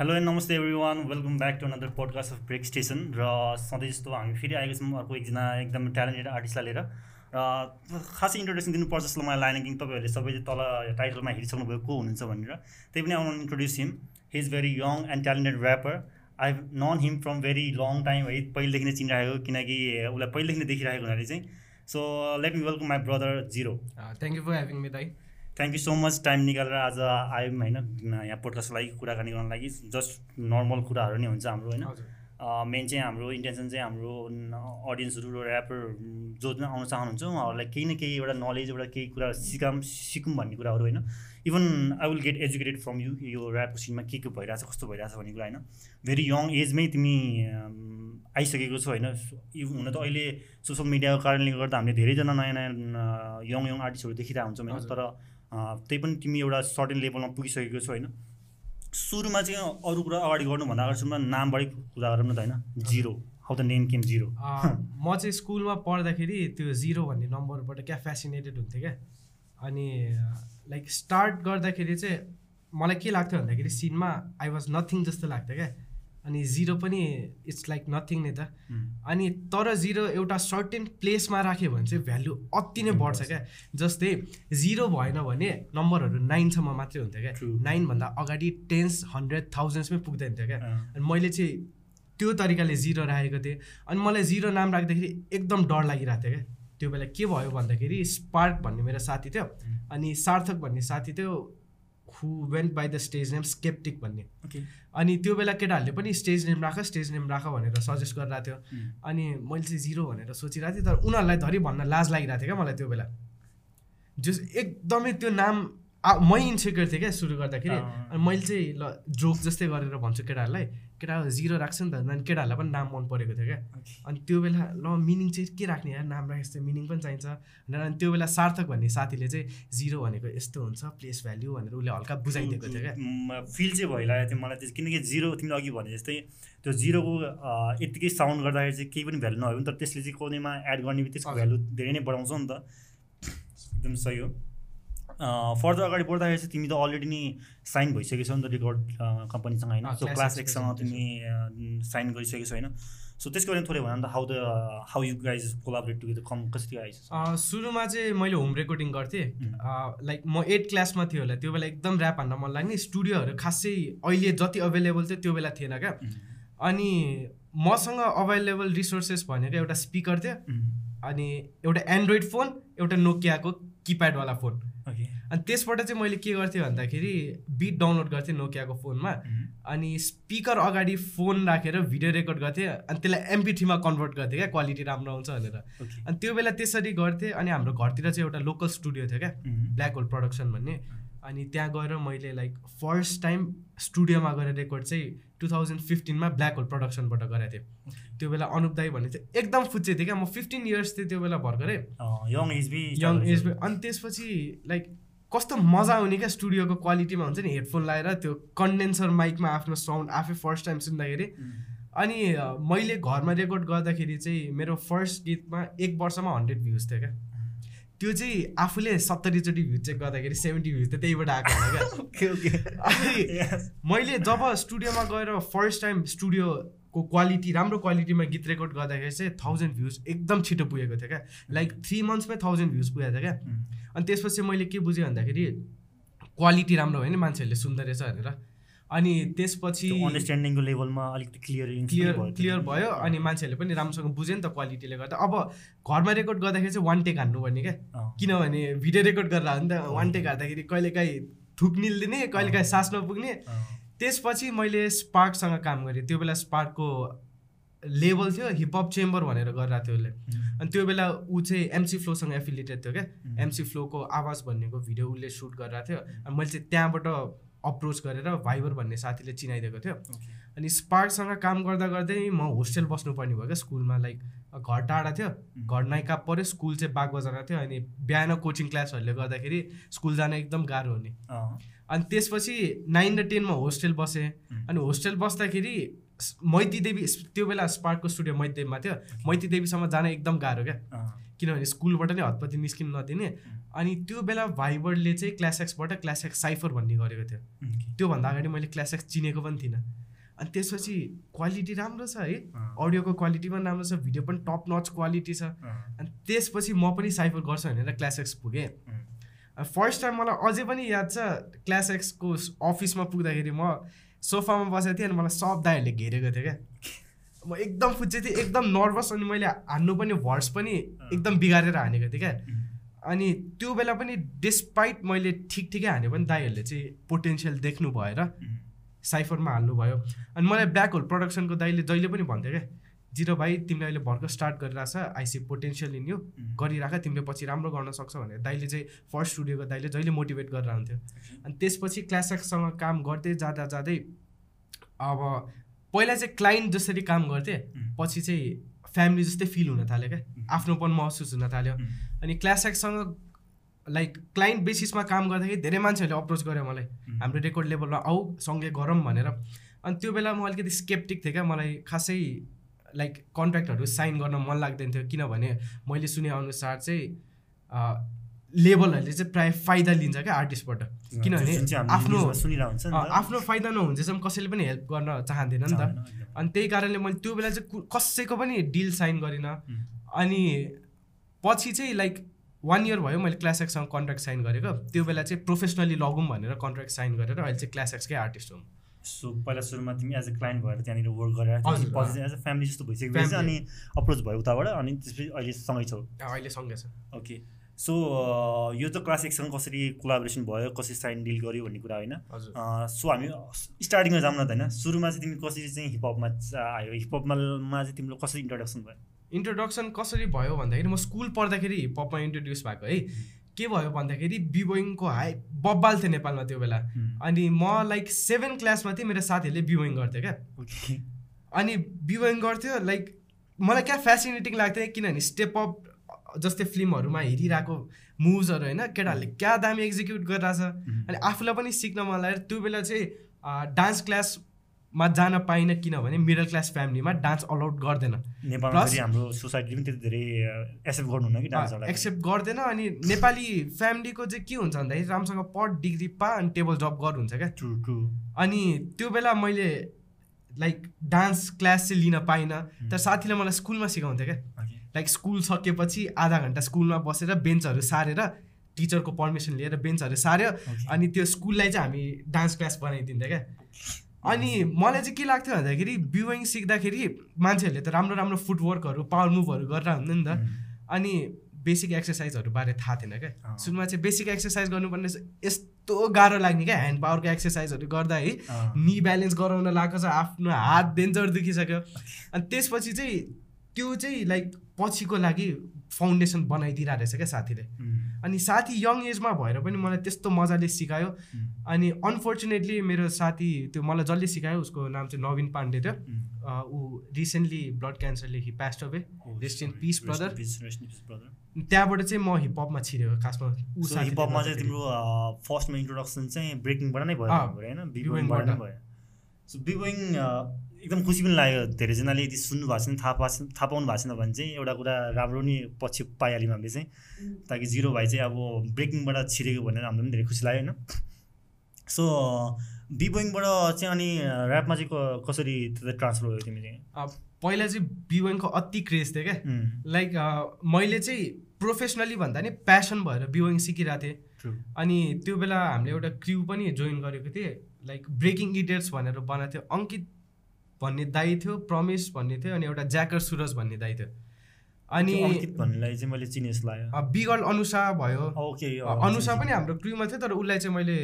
Hello and नमस्ते everyone welcome back to another podcast of Break Station र सधैँ जस्तो हामी फेरि आएको छौँ अर्को एकजना एकदम ट्यालेन्टेड आर्टिस्टलाई लिएर। र खासै इन्ट्रोडक्सन दिनुपर्छ जस्तो मलाई लागेन कि तपाईँहरूले सबैले तल टाइटलमा हेरिसक्नुभयो को हुनुहुन्छ भनेर। त्यही पनि आउनु introduce him he is very young and talented rapper I known him from very long time है पहिलेदेखि नै चिनिरहेको किनकि उसलाई पहिलेदेखि नै देखिरहेको हुनाले चाहिँ। So let me welcome my brother Zero thank you for having me दाई thank you so much time निकालेर आज आयौँ होइन यहाँ पोडकास्टको लागि कुराकानी गर्नको लागि। जस्ट नर्मल कुराहरू नै हुन्छ हाम्रो होइन? मेन चाहिँ हाम्रो इन्टेन्सन चाहिँ हाम्रो अडियन्सहरू र ऱ्यापर जो पनि आउन चाहनुहुन्छ। उहाँहरूलाई केही न केही एउटा नलेज एउटा केही कुरा सिकाम सिकौँ भन्ने कुराहरू होइन? Even I will get educated from you यो ऱ्यापको सिनमा के के भइरहेछ कस्तो भइरहेछ भन्ने कुरा होइन? भेरी यङ एजमै तिमी आइसकेको छौ होइन? हुन त अहिले सोसियल मिडियाको कारणले गर्दा हामीले धेरैजना नयाँ नयाँ यङ यङ आर्टिस्टहरू देखिरहेको हुन्छौँ होइन? तर त्यही पनि तिमी एउटा सर्टेन लेभलमा पुगिसकेको छौ होइन? सुरुमा चाहिँ अरू कुरा अगाडि गर्नुभन्दा अगाडि सुरुमा नामबाटै कुरा गरौँ न त होइन? Zero how the name came Zero म चाहिँ स्कुलमा पढ्दाखेरि त्यो जिरो भन्ने नम्बरबाट क्या फेसिनेटेड हुन्थ्यो क्या। अनि लाइक स्टार्ट गर्दाखेरि चाहिँ मलाई के लाग्थ्यो भन्दाखेरि सिनमा आई वाज नथिङ जस्तो लाग्थ्यो क्या। अनि जिरो पनि इट्स लाइक नथिङ नै त। अनि तर जिरो एउटा सर्टेन प्लेसमा राख्यो भने चाहिँ भ्यालु अति नै बढ्छ क्या। जस्तै जिरो भएन भने नम्बरहरू नाइनसम्म मात्रै हुन्थ्यो क्या। नाइनभन्दा अगाडि टेन्स हन्ड्रेड थाउजन्ड्समै पुग्दैन थियो क्या। अनि मैले चाहिँ त्यो तरिकाले जिरो राखेको थिएँ। अनि मलाई जिरो नाम राख्दाखेरि एकदम डर लागिरहेको थियो क्या। त्यो बेला के भयो भन्दाखेरि स्पार्क भन्ने मेरो साथी थियो। अनि सार्थक भन्ने साथी थियो। Who went by the stage name Skeptic भन्ने। अनि त्यो बेला केटाहरूले पनि स्टेज नेम राख स्टेज नेम राख भनेर सजेस्ट गरिरहेको थियो। अनि मैले चाहिँ जिरो भनेर सोचिरहेको थिएँ तर उनीहरूलाई धरि भन्न लाज लागिरहेको थियो क्या मलाई त्यो बेला। जस एकदमै त्यो नाम मै इन्सेक्योर थिएँ क्या सुरु गर्दाखेरि। अनि मैले चाहिँ ल जोक जस्तै गरेर भन्छु केटाहरूलाई केटा जिरो राख्छ नि त अनि केटाहरूलाई पनि नाम मन परेको थियो क्या। अनि त्यो बेला ल मिनिङ चाहिँ के राख्ने यार? नाम राखेको चाहिँ मिनिङ पनि चाहिन्छ। भनेर अनि त्यो बेला सार्थक भन्ने साथीले चाहिँ जिरो भनेको यस्तो हुन्छ प्लेस भ्याल्यु भनेर उसले हल्का बुझाइदिएको थियो क्या। फिल चाहिँ भइरहेको थियो मलाई त्यो किनकि जिरो तिमीले अघि भने जस्तै त्यो जिरोको यत्तिकै साउन्ड गर्दाखेरि चाहिँ केही पनि भ्यालु नभए पनि तर त्यसले चाहिँ कोहीमा एड गर्ने बित्तिकै त्यसको भ्यालु धेरै नै बढाउँछ नि त। एकदम सही हो। फर्दर अगाडि बढ्दाखेरि चाहिँ तिमी त अलरेडी नै साइन भइसकेको छौ नि त रेकर्ड कम्पनीसँग होइन? सो क्लास एक्ससँग तिमी साइन गरिसकेको छौ होइन? सो त्यसको बारेमा थोरै भन त how the how you guys collaborate together come कसरी आइस सुरुमा चाहिँ मैले होम रेकर्डिङ गर्थेँ। लाइक म एट क्लासमा थियो होला। त्यो बेला एकदम ऱ्याप हान्न मन लाग्ने। स्टुडियोहरू खासै अहिले जति अभाइलेबल थियो त्यो बेला थिएन क्या। अनि मसँग अभाइलेबल रिसोर्सेस भनेको एउटा स्पिकर थियो। अनि एउटा एन्ड्रोइड फोन एउटा नोकियाको किप्याडवाला फोन अनि त्यसबाट चाहिँ मैले के गर्थेँ भन्दाखेरि बिट डाउनलोड गर्थेँ नोकियाको फोनमा। अनि स्पिकर अगाडि फोन राखेर भिडियो रेकर्ड गर्थेँ अनि त्यसलाई एमपी थ्रीमा कन्भर्ट गर्थेँ क्या क्वालिटी राम्रो आउँछ भनेर। अनि त्यो बेला त्यसरी गर्थेँ अनि हाम्रो घरतिर चाहिँ एउटा लोकल स्टुडियो थियो क्या ब्ल्याक होल प्रडक्सन भन्ने। अनि त्यहाँ गएर मैले लाइक फर्स्ट टाइम स्टुडियोमा गएर रेकर्ड चाहिँ टु थाउजन्ड फिफ्टिनमा ब्ल्याक होल प्रडक्सनबाट गरेको थिएँ। त्यो बेला अनुप दाई भन्ने चाहिँ एकदम फुच्चे थिएँ क्या। म फिफ्टिन इयर्स थिएँ त्यो बेला भर्खरै। यङ एजबी यङ एजबी अनि त्यसपछि लाइक कस्तो मजा आउने क्या स्टुडियोको क्वालिटीमा हुन्छ नि हेडफोन लगाएर त्यो कन्डेन्सर माइकमा आफ्नो साउन्ड आफै फर्स्ट टाइम सुन्दाखेरि। अनि मैले घरमा रेकर्ड गर्दाखेरि चाहिँ मेरो फर्स्ट गीतमा एक वर्षमा हन्ड्रेड भ्युज थियो क्या। त्यो चाहिँ आफूले सत्तरीचोटि भ्युज चेक गर्दाखेरि सेभेन्टी भ्युज त त्यहीबाट आएको होला क्या। अनि मैले जब स्टुडियोमा गएर फर्स्ट टाइम स्टुडियोको क्वालिटी राम्रो क्वालिटीमा गीत रेकर्ड गर्दाखेरि चाहिँ थाउजन्ड भ्युज एकदम छिटो पुगेको थियो क्या। लाइक थ्री मन्थ्समै थाउजन्ड भ्युज पुगेको थियो क्या। अनि त्यसपछि मैले के बुझेँ भन्दाखेरि क्वालिटी राम्रो भयो नि मान्छेहरूले सुन्दो रहेछ भनेर। अनि त्यसपछि अन्डरस्ट्यान्डिङको लेभलमा अलिकति क्लियर क्लियर क्लियर भयो अनि मान्छेहरूले पनि राम्रोसँग बुझ्यो नि त क्वालिटीले गर्दा। अब घरमा रेकर्ड गर्दाखेरि चाहिँ वान टेक हान्नुपर्ने क्या। किनभने भिडियो रेकर्ड गरेर हो नि त वान टेक हान्दाखेरि कहिलेकाहीँ थुक निल्दिने कहिलेकाहीँ सास नपुग्ने त्यसपछि मैले स्पार्कसँग काम गरेँ। त्यो बेला स्पार्कको लेभल थियो हिपहप चेम्बर भनेर गरिरहेको थियो उसले अनि त्यो बेला ऊ चाहिँ एमसी फ्लोसँग एफिलिएटेड थियो क्या। एमसी फ्लोको आवाज भन्नेको भिडियो उसले सुट गरिरहेको थियो। अनि मैले चाहिँ त्यहाँबाट अप्रोच गरेर भाइबर भन्ने साथीले चिनाइदिएको थियो। अनि स्पार्कसँग काम गर्दा गर्दै म होस्टेल बस्नुपर्ने भयो क्या। स्कुलमा लाइक घर टाढा थियो। घर नाइका पऱ्यो। स्कुल चाहिँ बागबजारमा थियो। अनि बिहान कोचिङ क्लासहरूले गर्दाखेरि स्कुल जान एकदम गाह्रो हुने। अनि त्यसपछि नाइन र टेनमा होस्टेल बसेँ। अनि होस्टेल बस्दाखेरि मैती देवी त्यो बेला स्पार्कको स्टुडियो मैती देवीमा थियो। मैती देवीसम्म जान एकदम गाह्रो क्या। किनभने स्कुलबाट नै हतपति निस्किनु नदिने। अनि त्यो बेला भाइबर्डले चाहिँ क्लास एक्सबाट क्लास एक्स साइफर भन्ने गरेको थियो. त्योभन्दा अगाडि मैले क्लास एक्स चिनेको पनि थिइनँ। अनि त्यसपछि क्वालिटी राम्रो छ है। अडियोको क्वालिटी पनि राम्रो छ भिडियो पनि टप नच क्वालिटी छ। अनि त्यसपछि म पनि साइफर गर्छु भनेर क्लास एक्स पुगेँ। फर्स्ट टाइम मलाई अझै पनि याद छ क्लास एक्सको अफिसमा पुग्दाखेरि म सोफामा बसेको थिएँ अनि मलाई सब दाइहरूले घेरेको थियो क्या। म एकदम फुच्चे थिएँ एकदम नर्भस अनि मैले हान्नु पनि भर्स पनि एकदम बिगारेर हानेको थिएँ क्या। अनि त्यो बेला पनि डिस्पाइट मैले ठिक ठिकै हाने पनि दाइहरूले चाहिँ पोटेन्सियल देख्नु भएर साइफरमा हाल्नुभयो। अनि मलाई ब्ल्याक होल प्रडक्सनको दाइले जहिले पनि भन्थ्यो क्या जिरो भाइ तिमीले अहिले भर्खर स्टार्ट गरिरहेछ आइसी पोटेन्सियल इन यु गरिराख तिमीले पछि राम्रो गर्न सक्छौ भनेर दाइले चाहिँ फर्स्ट स्टुडियोको दाइले जहिले मोटिभेट गरेर हुन्थ्यो अनि त्यसपछि क्लाससँग काम गर्दै जाँदा जाँदै अब पहिला चाहिँ क्लाइन्ट जसरी काम गर्थेँ पछि चाहिँ फ्यामिली जस्तै फिल हुन थाल्यो क्या? आफ्नोपन महसुस हुन थाल्यो। अनि क्लास एक्ससँग लाइक क्लाइन्ट बेसिसमा काम गर्दाखेरि धेरै मान्छेहरूले अप्रोच गर्यो मलाई। हाम्रो रेकर्ड लेभलमा आऊ सँगै गरौँ भनेर। अनि त्यो बेला म अलिकति स्केप्टिक थिएँ क्या। मलाई खासै लाइक कन्ट्र्याक्टहरू साइन गर्न मन लाग्दैन थियो। किनभने मैले सुनेअनुसार चाहिँ लेबलहरूले चाहिँ प्रायः फाइदा लिन्छ क्या आर्टिस्टबाट। किनभने आफ्नो आफ्नो फाइदा नहुन्जेसम्म कसैले पनि हेल्प गर्न चाहँदैन नि त। अनि त्यही कारणले मैले त्यो बेला चाहिँ कसैको पनि डिल साइन गरिनँ। अनि पछि चाहिँ लाइक वान इयर भयो मैले क्लास एक्ससँग कन्ट्र्याक्ट साइन गरेको। त्यो बेला चाहिँ प्रोफेसनली लगौँ भनेर कन्ट्र्याक्ट साइन गरेर अहिले चाहिँ क्लास एक्सकै आर्टिस्ट हुँ। सो पहिला सुरुमा तिमी एज अ क्लाइन्ट भएर त्यहाँनिर वर्क गरेर पछि एज अ फ्यामिली जस्तो भइसकेपछि अनि अप्रोच भयो उताबाट अनि त्यसपछि अहिले सँगै छौ। अहिले सँगै छ। ओके सो यो त क्लास एकसँग कसरी कोलाबोरेसन भयो कसरी साइन डिल गर्यो भन्ने कुरा होइन। सो हामी स्टार्टिङमा जाऊँ न त होइन। सुरुमा चाहिँ तिमी कसरी चाहिँ हिपहपमा आयो? हिपहपमा चाहिँ तिम्रो कसरी इन्ट्रोडक्सन भयो? इन्ट्रोडक्सन कसरी भयो भन्दाखेरि म स्कुल पढ्दाखेरि हिपहपमा इन्ट्रोड्युस भएको है। के भयो भन्दाखेरि बिबोइङको हाई बब्बाल थियो नेपालमा त्यो बेला। अनि म लाइक सेभेन क्लासमा थिएँ मेरो साथीहरूले बिबोइङ गर्थ्यो क्या। अनि बिबोइङ गर्थ्यो लाइक मलाई क्या फेसिनेटिङ लाग्थ्यो किनभने स्टेप अप जस्तै फिल्महरूमा हेरिरहेको मुभ्सहरू होइन केटाहरूले क्या दामी एक्जिक्युट गरिरहेछ। अनि आफूलाई पनि सिक्न मन लाग्यो त्यो बेला चाहिँ डान्स क्लासमा जान पाइनँ किनभने मिडल क्लास फ्यामिलीमा डान्स अलाउड गर्दैन। हाम्रो सोसाइटीले पनि त्यति धेरै एक्सेप्ट गर्नुहुन्न कि डान्सहरूलाई एक्सेप्ट गर्दैन अनि नेपाली फ्यामिलीको चाहिँ के हुन्छ भन्दाखेरि राम्रोसँग पढ डिग्री पा अनि टेबल जब गर हुन्छ क्या। ट्रु ट्रु अनि त्यो बेला मैले लाइक डान्स क्लास चाहिँ लिन पाइनँ। तर साथीले मलाई स्कुलमा सिकाउँथ्यो क्या। लाइक स्कुल सकेपछि आधा घन्टा स्कुलमा बसेर बेन्चहरू सारेर टिचरको पर्मिसन लिएर बेन्चहरू सार्यो. अनि त्यो स्कुललाई चाहिँ हामी डान्स क्लास बनाइदिन्थ्यो क्या। अनि मलाई चाहिँ के लाग्थ्यो भन्दाखेरि बिवाइङ सिक्दाखेरि मान्छेहरूले त राम्रो राम्रो फुटवर्कहरू पावर मुभहरू गरेर हुन्थ्यो नि त। अनि बेसिक एक्सर्साइजहरू बारे थाहा थिएन क्या। सुरुमा चाहिँ बेसिक एक्सर्साइज गर्नुपर्ने यस्तो गाह्रो लाग्ने क्या। ह्यान्ड पावरको एक्सर्साइजहरू गर्दा है। नि ब्यालेन्स गराउन लागेको छ आफ्नो हात डेन्जर दुखिसक्यो। अनि त्यसपछि चाहिँ त्यो चाहिँ लाइक पछिको लागि फाउन्डेसन बनाइदिइरहेको रहेछ क्या साथीले। अनि साथी यङ एजमा भएर पनि मलाई त्यस्तो मजाले सिकायो। अनि अनफोर्चुनेटली मेरो साथी त्यो मलाई जसले सिकायो उसको नाम चाहिँ नवीन पाण्डे थियो। ऊ recently blood क्यान्सरले he passed away rest in peace brother त्यहाँबाट चाहिँ म हिपहपमा छिरेको खासमा ऊ साथीले हिपहपमा चाहिँ। तिम्रो फर्स्टमा इन्ट्रोडक्सन चाहिँ ब्रेकिङबाट नै भयो होइन? सो बिबोइङ एकदम खुसी पनि लाग्यो धेरैजनाले यदि सुन्नु भएको छैन थाहा पाएको छैन थाहा पाउनु भएको छैन भने चाहिँ एउटा कुरा राम्रो नि पछि पाइहाल्यौँ हामीले चाहिँ। ताकि जिरो भाइ चाहिँ अब ब्रेकिङबाट छिरेको भनेर हामीलाई पनि धेरै खुसी लाग्यो होइन? सो बिबोइङबाट चाहिँ अनि ऱ्यापमा चाहिँ क- कसरी ट्रान्सफर भयो तिमी चाहिँ? पहिला चाहिँ बिवाङको अति क्रेज थियो क्या। लाइक मैले चाहिँ प्रोफेसनली भन्दा नि प्यासन भएर बिवाङ सिकिरहेको थिएँ. अनि त्यो बेला हामीले एउटा क्रिउ पनि जोइन गरेको थिएँ। लाइक ब्रेकिङ इडियट्स भनेर बनाएको थियो अङ्कित भन्ने दाई थियो प्रमेश भन्ने थियो अनि एउटा ज्याकर सुरज भन्ने दाई थियो। अनि भन्नेलाई चाहिँ मैले चिने जस्तो लाग्यो बिगल अनुषा भयो। ओके अनुषा पनि हाम्रो क्रुमा थियो तर उसलाई चाहिँ मैले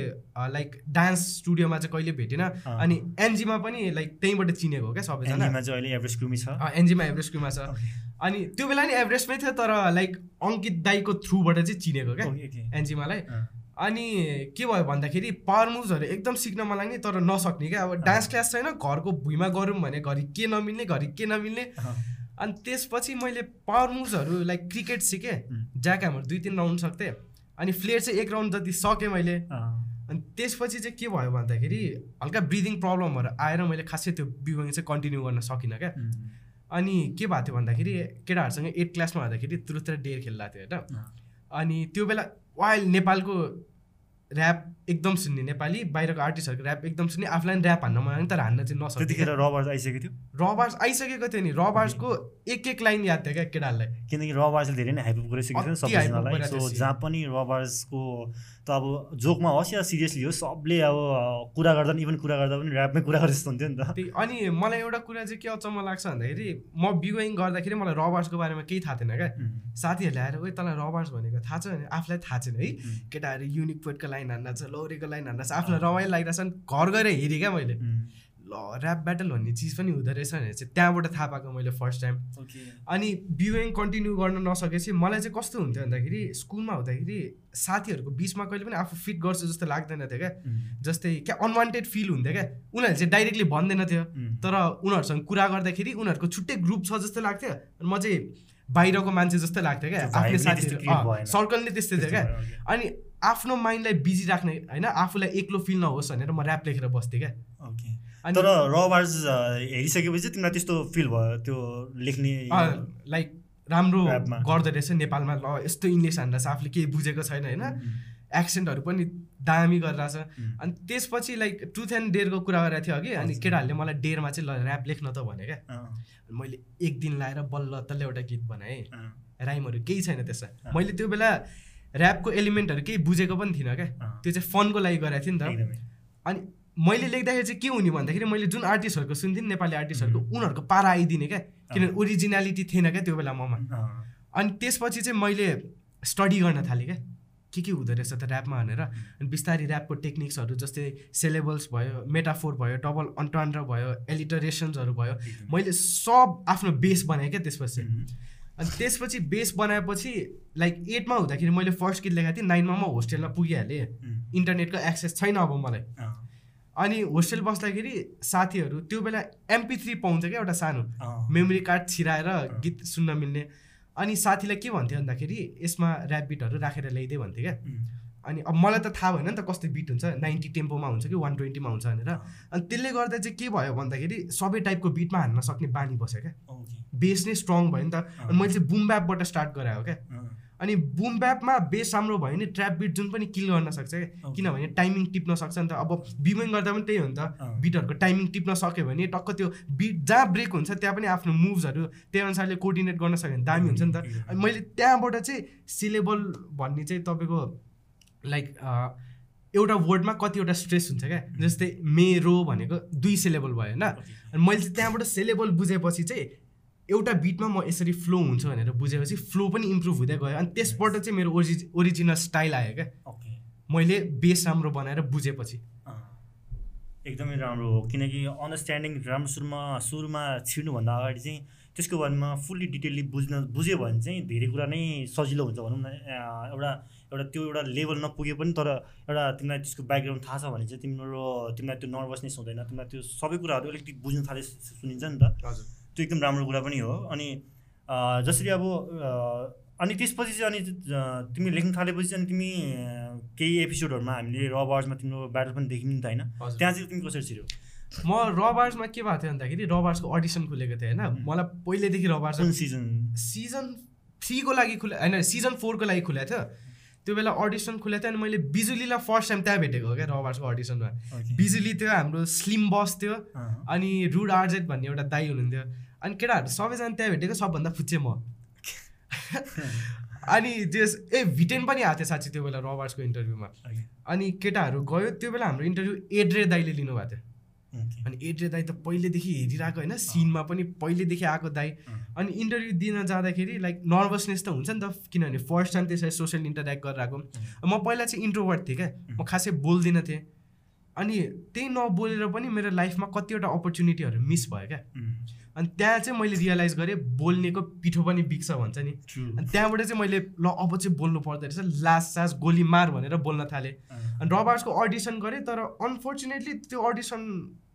लाइक डान्स स्टुडियोमा चाहिँ कहिले भेटिनँ। अनि एनजीमा पनि लाइक त्यहीँबाट चिनेको हो क्या सबैजना। एभरेज क्रुमी छ। एनजीमा एभरेस्ट क्रुमा छ. अनि त्यो बेला नि एभरेस्टमै थियो तर लाइक अङ्कित दाईको थ्रुबाट चाहिँ चिनेको क्या। एनजीमालाई अनि के भयो भन्दाखेरि पावर मुभ्सहरू एकदम सिक्न मन लाग्ने तर नसक्ने क्या। अब डान्स क्लास छैन घरको भुइँमा गरौँ भने घरि के नमिल्ने घरि के नमिल्ने। अनि त्यसपछि मैले पावर मुभ्सहरू लाइक क्रिकेट सिकेँ ज्याक ह्यामर दुई तिन राउन्ड सक्थेँ। अनि फ्लेयर चाहिँ एक राउन्ड जति सकेँ मैले। अनि त्यसपछि चाहिँ के भयो भन्दाखेरि हल्का ब्रिदिङ प्रब्लमहरू आएर मैले खासै त्यो बिवाङ चाहिँ कन्टिन्यू गर्न सकिनँ क्या। अनि के भएको थियो भन्दाखेरि केटाहरूसँग एट क्लासमा हुँदाखेरि तुरुत्र डेर खेल्दा थियो होइन। अनि त्यो बेला वाइल नेपालको ऱ्याप एकदम सुन्ने नेपाली बाहिरको आर्टिस्टहरूको ऱ्याप एकदम सुन्ने आफूलाई ऱ्याप हान्न मन तर हान्न चाहिँ नसक्ने त्यतिखेर रबार्स आइसकेको थियो? रबार्स आइसकेको थियो नि। रबार्सको एक एक लाइन याद थियो क्या केटाहरूलाई? किनकि रबार्सले धेरै नै हाइप गरिसकेको थियो सबैजनालाई। सो। जहाँ पनि रबार्सको त अब जोकमा होस् या सिरियसली होस् सबले अब कुरा गर्दा पनि इभन कुरा गर्दा पनि ऱ्यापमै कुरा गरे जस्तो हुन्थ्यो नि त। अनि मलाई एउटा कुरा चाहिँ के अचम्म लाग्छ भन्दाखेरि म बिगोइङ गर्दाखेरि मलाई रबार्सको बारेमा केही थाहा थिएन क्या। साथीहरूले आएर ओइ तँलाई रबार्स भनेको थाहा छ? भने आफूलाई थाहा छैन है। केटाहरू युनिक पोइटको लाइन हान्न छ लौरीको लाइन हान्न छ आफूलाई रमाइलो लागिरहेछ नि घर गएर हेरेँ क्या मैले। ल ऱ्याप ब्याटल भन्ने चिज पनि हुँदो रहेछ भनेर चाहिँ त्यहाँबाट थाहा पाएको मैले फर्स्ट टाइम. अनि बिवेङ कन्टिन्यू गर्न नसकेपछि मलाई चाहिँ कस्तो हुन्थ्यो भन्दाखेरि स्कुलमा हुँदाखेरि साथीहरूको बिचमा कहिले पनि आफू फिट गर्छु जस्तो लाग्दैन थियो क्या। जस्तै क्या अनवान्टेड फिल हुन्थ्यो क्या। उनीहरूले चाहिँ डाइरेक्टली भन्दैन थियो। तर उनीहरूसँग कुरा गर्दाखेरि उनीहरूको छुट्टै ग्रुप छ जस्तो लाग्थ्यो। अनि म चाहिँ बाहिरको मान्छे जस्तो लाग्थ्यो क्या। आफ्नै साथीहरू। सर्कल नै त्यस्तै थियो क्या. अनि आफ्नो माइन्डलाई बिजी राख्ने होइन? आफूलाई एक्लो फिल नहोस् भनेर म ऱ्याप लेखेर बस्थेँ क्या. अनि तर रबार्स हेरिसकेपछि तिमीलाई त्यस्तो फिल भयो त्यो लेख्ने लाइक राम्रो। गर्दो रहेछ नेपालमा। ल यस्तो इङ्ग्लिस हान्दा छ आफूले केही बुझेको छैन होइन? एक्सेन्टहरू पनि दामी गरिरहेछ। उम्, अनि त्यसपछि लाइक ट्रुथ एन्ड डेयरको कुरा गरेको थियो अघि अनि। केटाहरूले मलाई डेयरमा चाहिँ ल ऱ्याप लेख्न त भने क्या। मैले एक दिन लाएर बल्ल तल्ल एउटा गीत बनाएँ। राइमहरू केही छैन त्यसमा। मैले त्यो बेला ऱ्यापको एलिमेन्टहरू केही बुझेको पनि थिइनँ क्या। त्यो चाहिँ फनको लागि गरेको थिएँ नि त। अनि मैले लेख्दाखेरि चाहिँ के हुने भन्दाखेरि मैले जुन आर्टिस्टहरूको सुन्थेँ नि नेपाली आर्टिस्टहरूको. उनीहरूको पारा आइदिने क्या। किनभने ओरिजिनालिटी थिएन क्या त्यो बेला ममा। अनि त्यसपछि चाहिँ मैले स्टडी गर्न थालेँ क्या। के के हुँदो रहेछ त ऱ्यापमा भनेर। अनि बिस्तारै ऱ्यापको टेक्निक्सहरू जस्तै सेलेबल्स भयो मेटाफोर भयो डबल अन्टान्ड्र भयो एलिटरेसन्सहरू भयो। मैले सब आफ्नो बेस बनाएँ क्या त्यसपछि। अनि त्यसपछि बेस बनाएपछि लाइक एटमा हुँदाखेरि मैले फर्स्ट गीत लेखाएको थिएँ नाइनमा म होस्टेलमा पुगिहालेँ। इन्टरनेटको एक्सेस छैन अब मलाई। अनि होस्टेल बस्दाखेरि साथीहरू त्यो बेला एमपी थ्री पाउँछ क्या एउटा सानो। मेमोरी कार्ड छिराएर गीत सुन्न मिल्ने। अनि साथीलाई के भन्थ्यो भन्दाखेरि यसमा ऱ्याप बिटहरू राखेर ल्याइदिए भन्थ्यो क्या। अनि अब मलाई त थाहा भएन नि त कस्तो बिट हुन्छ। नाइन्टी टेम्पोमा हुन्छ कि वान ट्वेन्टीमा हुन्छ भनेर। अनि त्यसले गर्दा चाहिँ के भयो भन्दाखेरि सबै टाइपको बिटमा हान्न सक्ने बानी बस्यो क्या. बेस नै स्ट्रङ भयो नि त। अनि मैले चाहिँ बुम ब्यापबाट स्टार्ट गरायो क्या। अनि बुम ब्यापमा बेस राम्रो भयो भने ट्र्याप बिट जुन पनि किल गर्न सक्छ क्या. किनभने टाइमिङ टिप्न सक्छ नि त। अब बिमिङ गर्दा पनि त्यही हो नि त। बिटहरूको टाइमिङ टिप्न सक्यो भने टक्क त्यो बिट जहाँ ब्रेक हुन्छ त्यहाँ पनि आफ्नो मुभ्सहरू त्यही अनुसारले कोर्डिनेट गर्न सक्यो भने दामी हुन्छ नि त। अनि मैले त्यहाँबाट चाहिँ सिलेबल भन्ने चाहिँ तपाईँको लाइक एउटा वर्डमा कतिवटा स्ट्रेस हुन्छ क्या? जस्तै मेरो भनेको दुई सिलेबल भयो होइन. अनि मैले चाहिँ त्यहाँबाट सिलेबल बुझेपछि चाहिँ एउटा बिटमा म यसरी फ्लो हुन्छ भनेर बुझेपछि फ्लो पनि इम्प्रुभ हुँदै गयो। अनि त्यसबाट चाहिँ मेरो ओरिजि ओरिजिनल स्टाइल आयो क्या. मैले बेस राम्रो बनाएर बुझेपछि। एकदमै राम्रो हो। किनकि अन्डरस्ट्यान्डिङ राम्रो सुरुमा सुरुमा छिर्नुभन्दा अगाडि चाहिँ त्यसको बारेमा फुल्ली डिटेलली बुझ्न बुझ्यो भने चाहिँ धेरै कुरा नै सजिलो हुन्छ भनौँ न। एउटा एउटा त्यो एउटा लेभल नपुगे पनि तर एउटा तिमीलाई त्यसको ब्याकग्राउन्ड थाहा छ भने चाहिँ तिम्रो तिमीलाई त्यो नर्भसनेस हुँदैन। तिमीलाई त्यो सबै कुराहरू अलिकति बुझ्न थाले सुनिन्छ नि त। हजुर। त्यो एकदम राम्रो कुरा पनि हो। अनि जसरी अब अनि त्यसपछि चाहिँ अनि तिमी लेख्न थालेपछि चाहिँ तिमी केही एपिसोडहरूमा हामीले रबार्समा तिम्रो ब्याटल पनि देख्यौँ नि त होइन। त्यहाँ चाहिँ तिमी कसरी छिर्यो? म रबार्समा के भएको थियो भन्दाखेरि रबार्सको अडिसन खुलेको थियो होइन? मलाई पहिल्यैदेखि रबार्स सिजन। सिजन थ्रीको लागि खुले होइन सिजन फोरको लागि खुलेको थियो। त्यो बेला अडिसन खुलेको थियो अनि मैले बिजुलीलाई फर्स्ट टाइम त्यहाँ भेटेको हो क्या रबार्सको अडिसनमा बिजुली थियो हाम्रो स्लिम बस थियो अनि रुड आर्जेट भन्ने एउटा दाई हुनुहुन्थ्यो। अनि केटाहरू सबैजना त्यहाँ भेटेको सबभन्दा फुच्चे म। अनि त्यस ए भिटेन पनि आएको थियो साँच्ची त्यो बेला रबार्सको इन्टरभ्यूमा अनि केटाहरू गयो त्यो बेला हाम्रो इन्टरभ्यू एड्रे दाईले लिनुभएको थियो। अनि एड्रे दाई त पहिलेदेखि हेरिरहेको होइन सिनमा पनि पहिलेदेखि आएको दाई। अनि इन्टरभ्यू दिन जाँदाखेरि लाइक नर्भसनेस त हुन्छ नि त किनभने फर्स्ट टाइम त्यसरी सोसियल इन्टरेक्ट गरेर आएको म पहिला चाहिँ इन्ट्रोभर्ट थिएँ क्या। म खासै बोल्दिनँ थिएँ। अनि त्यही नबोलेर पनि मेरो लाइफमा कतिवटा अपर्च्युनिटीहरू मिस भयो क्या। अनि त्यहाँ चाहिँ मैले रियलाइज गरेँ बोल्नेको पिठो पनि बिग्छ भन्छ नि। अनि त्यहाँबाट चाहिँ मैले ल अब चाहिँ बोल्नु पर्दो रहेछ लास सास गोली मार भनेर बोल्न थालेँ। अनि रबार्सको अडिसन गरेँ तर अनफोर्चुनेटली त्यो अडिसन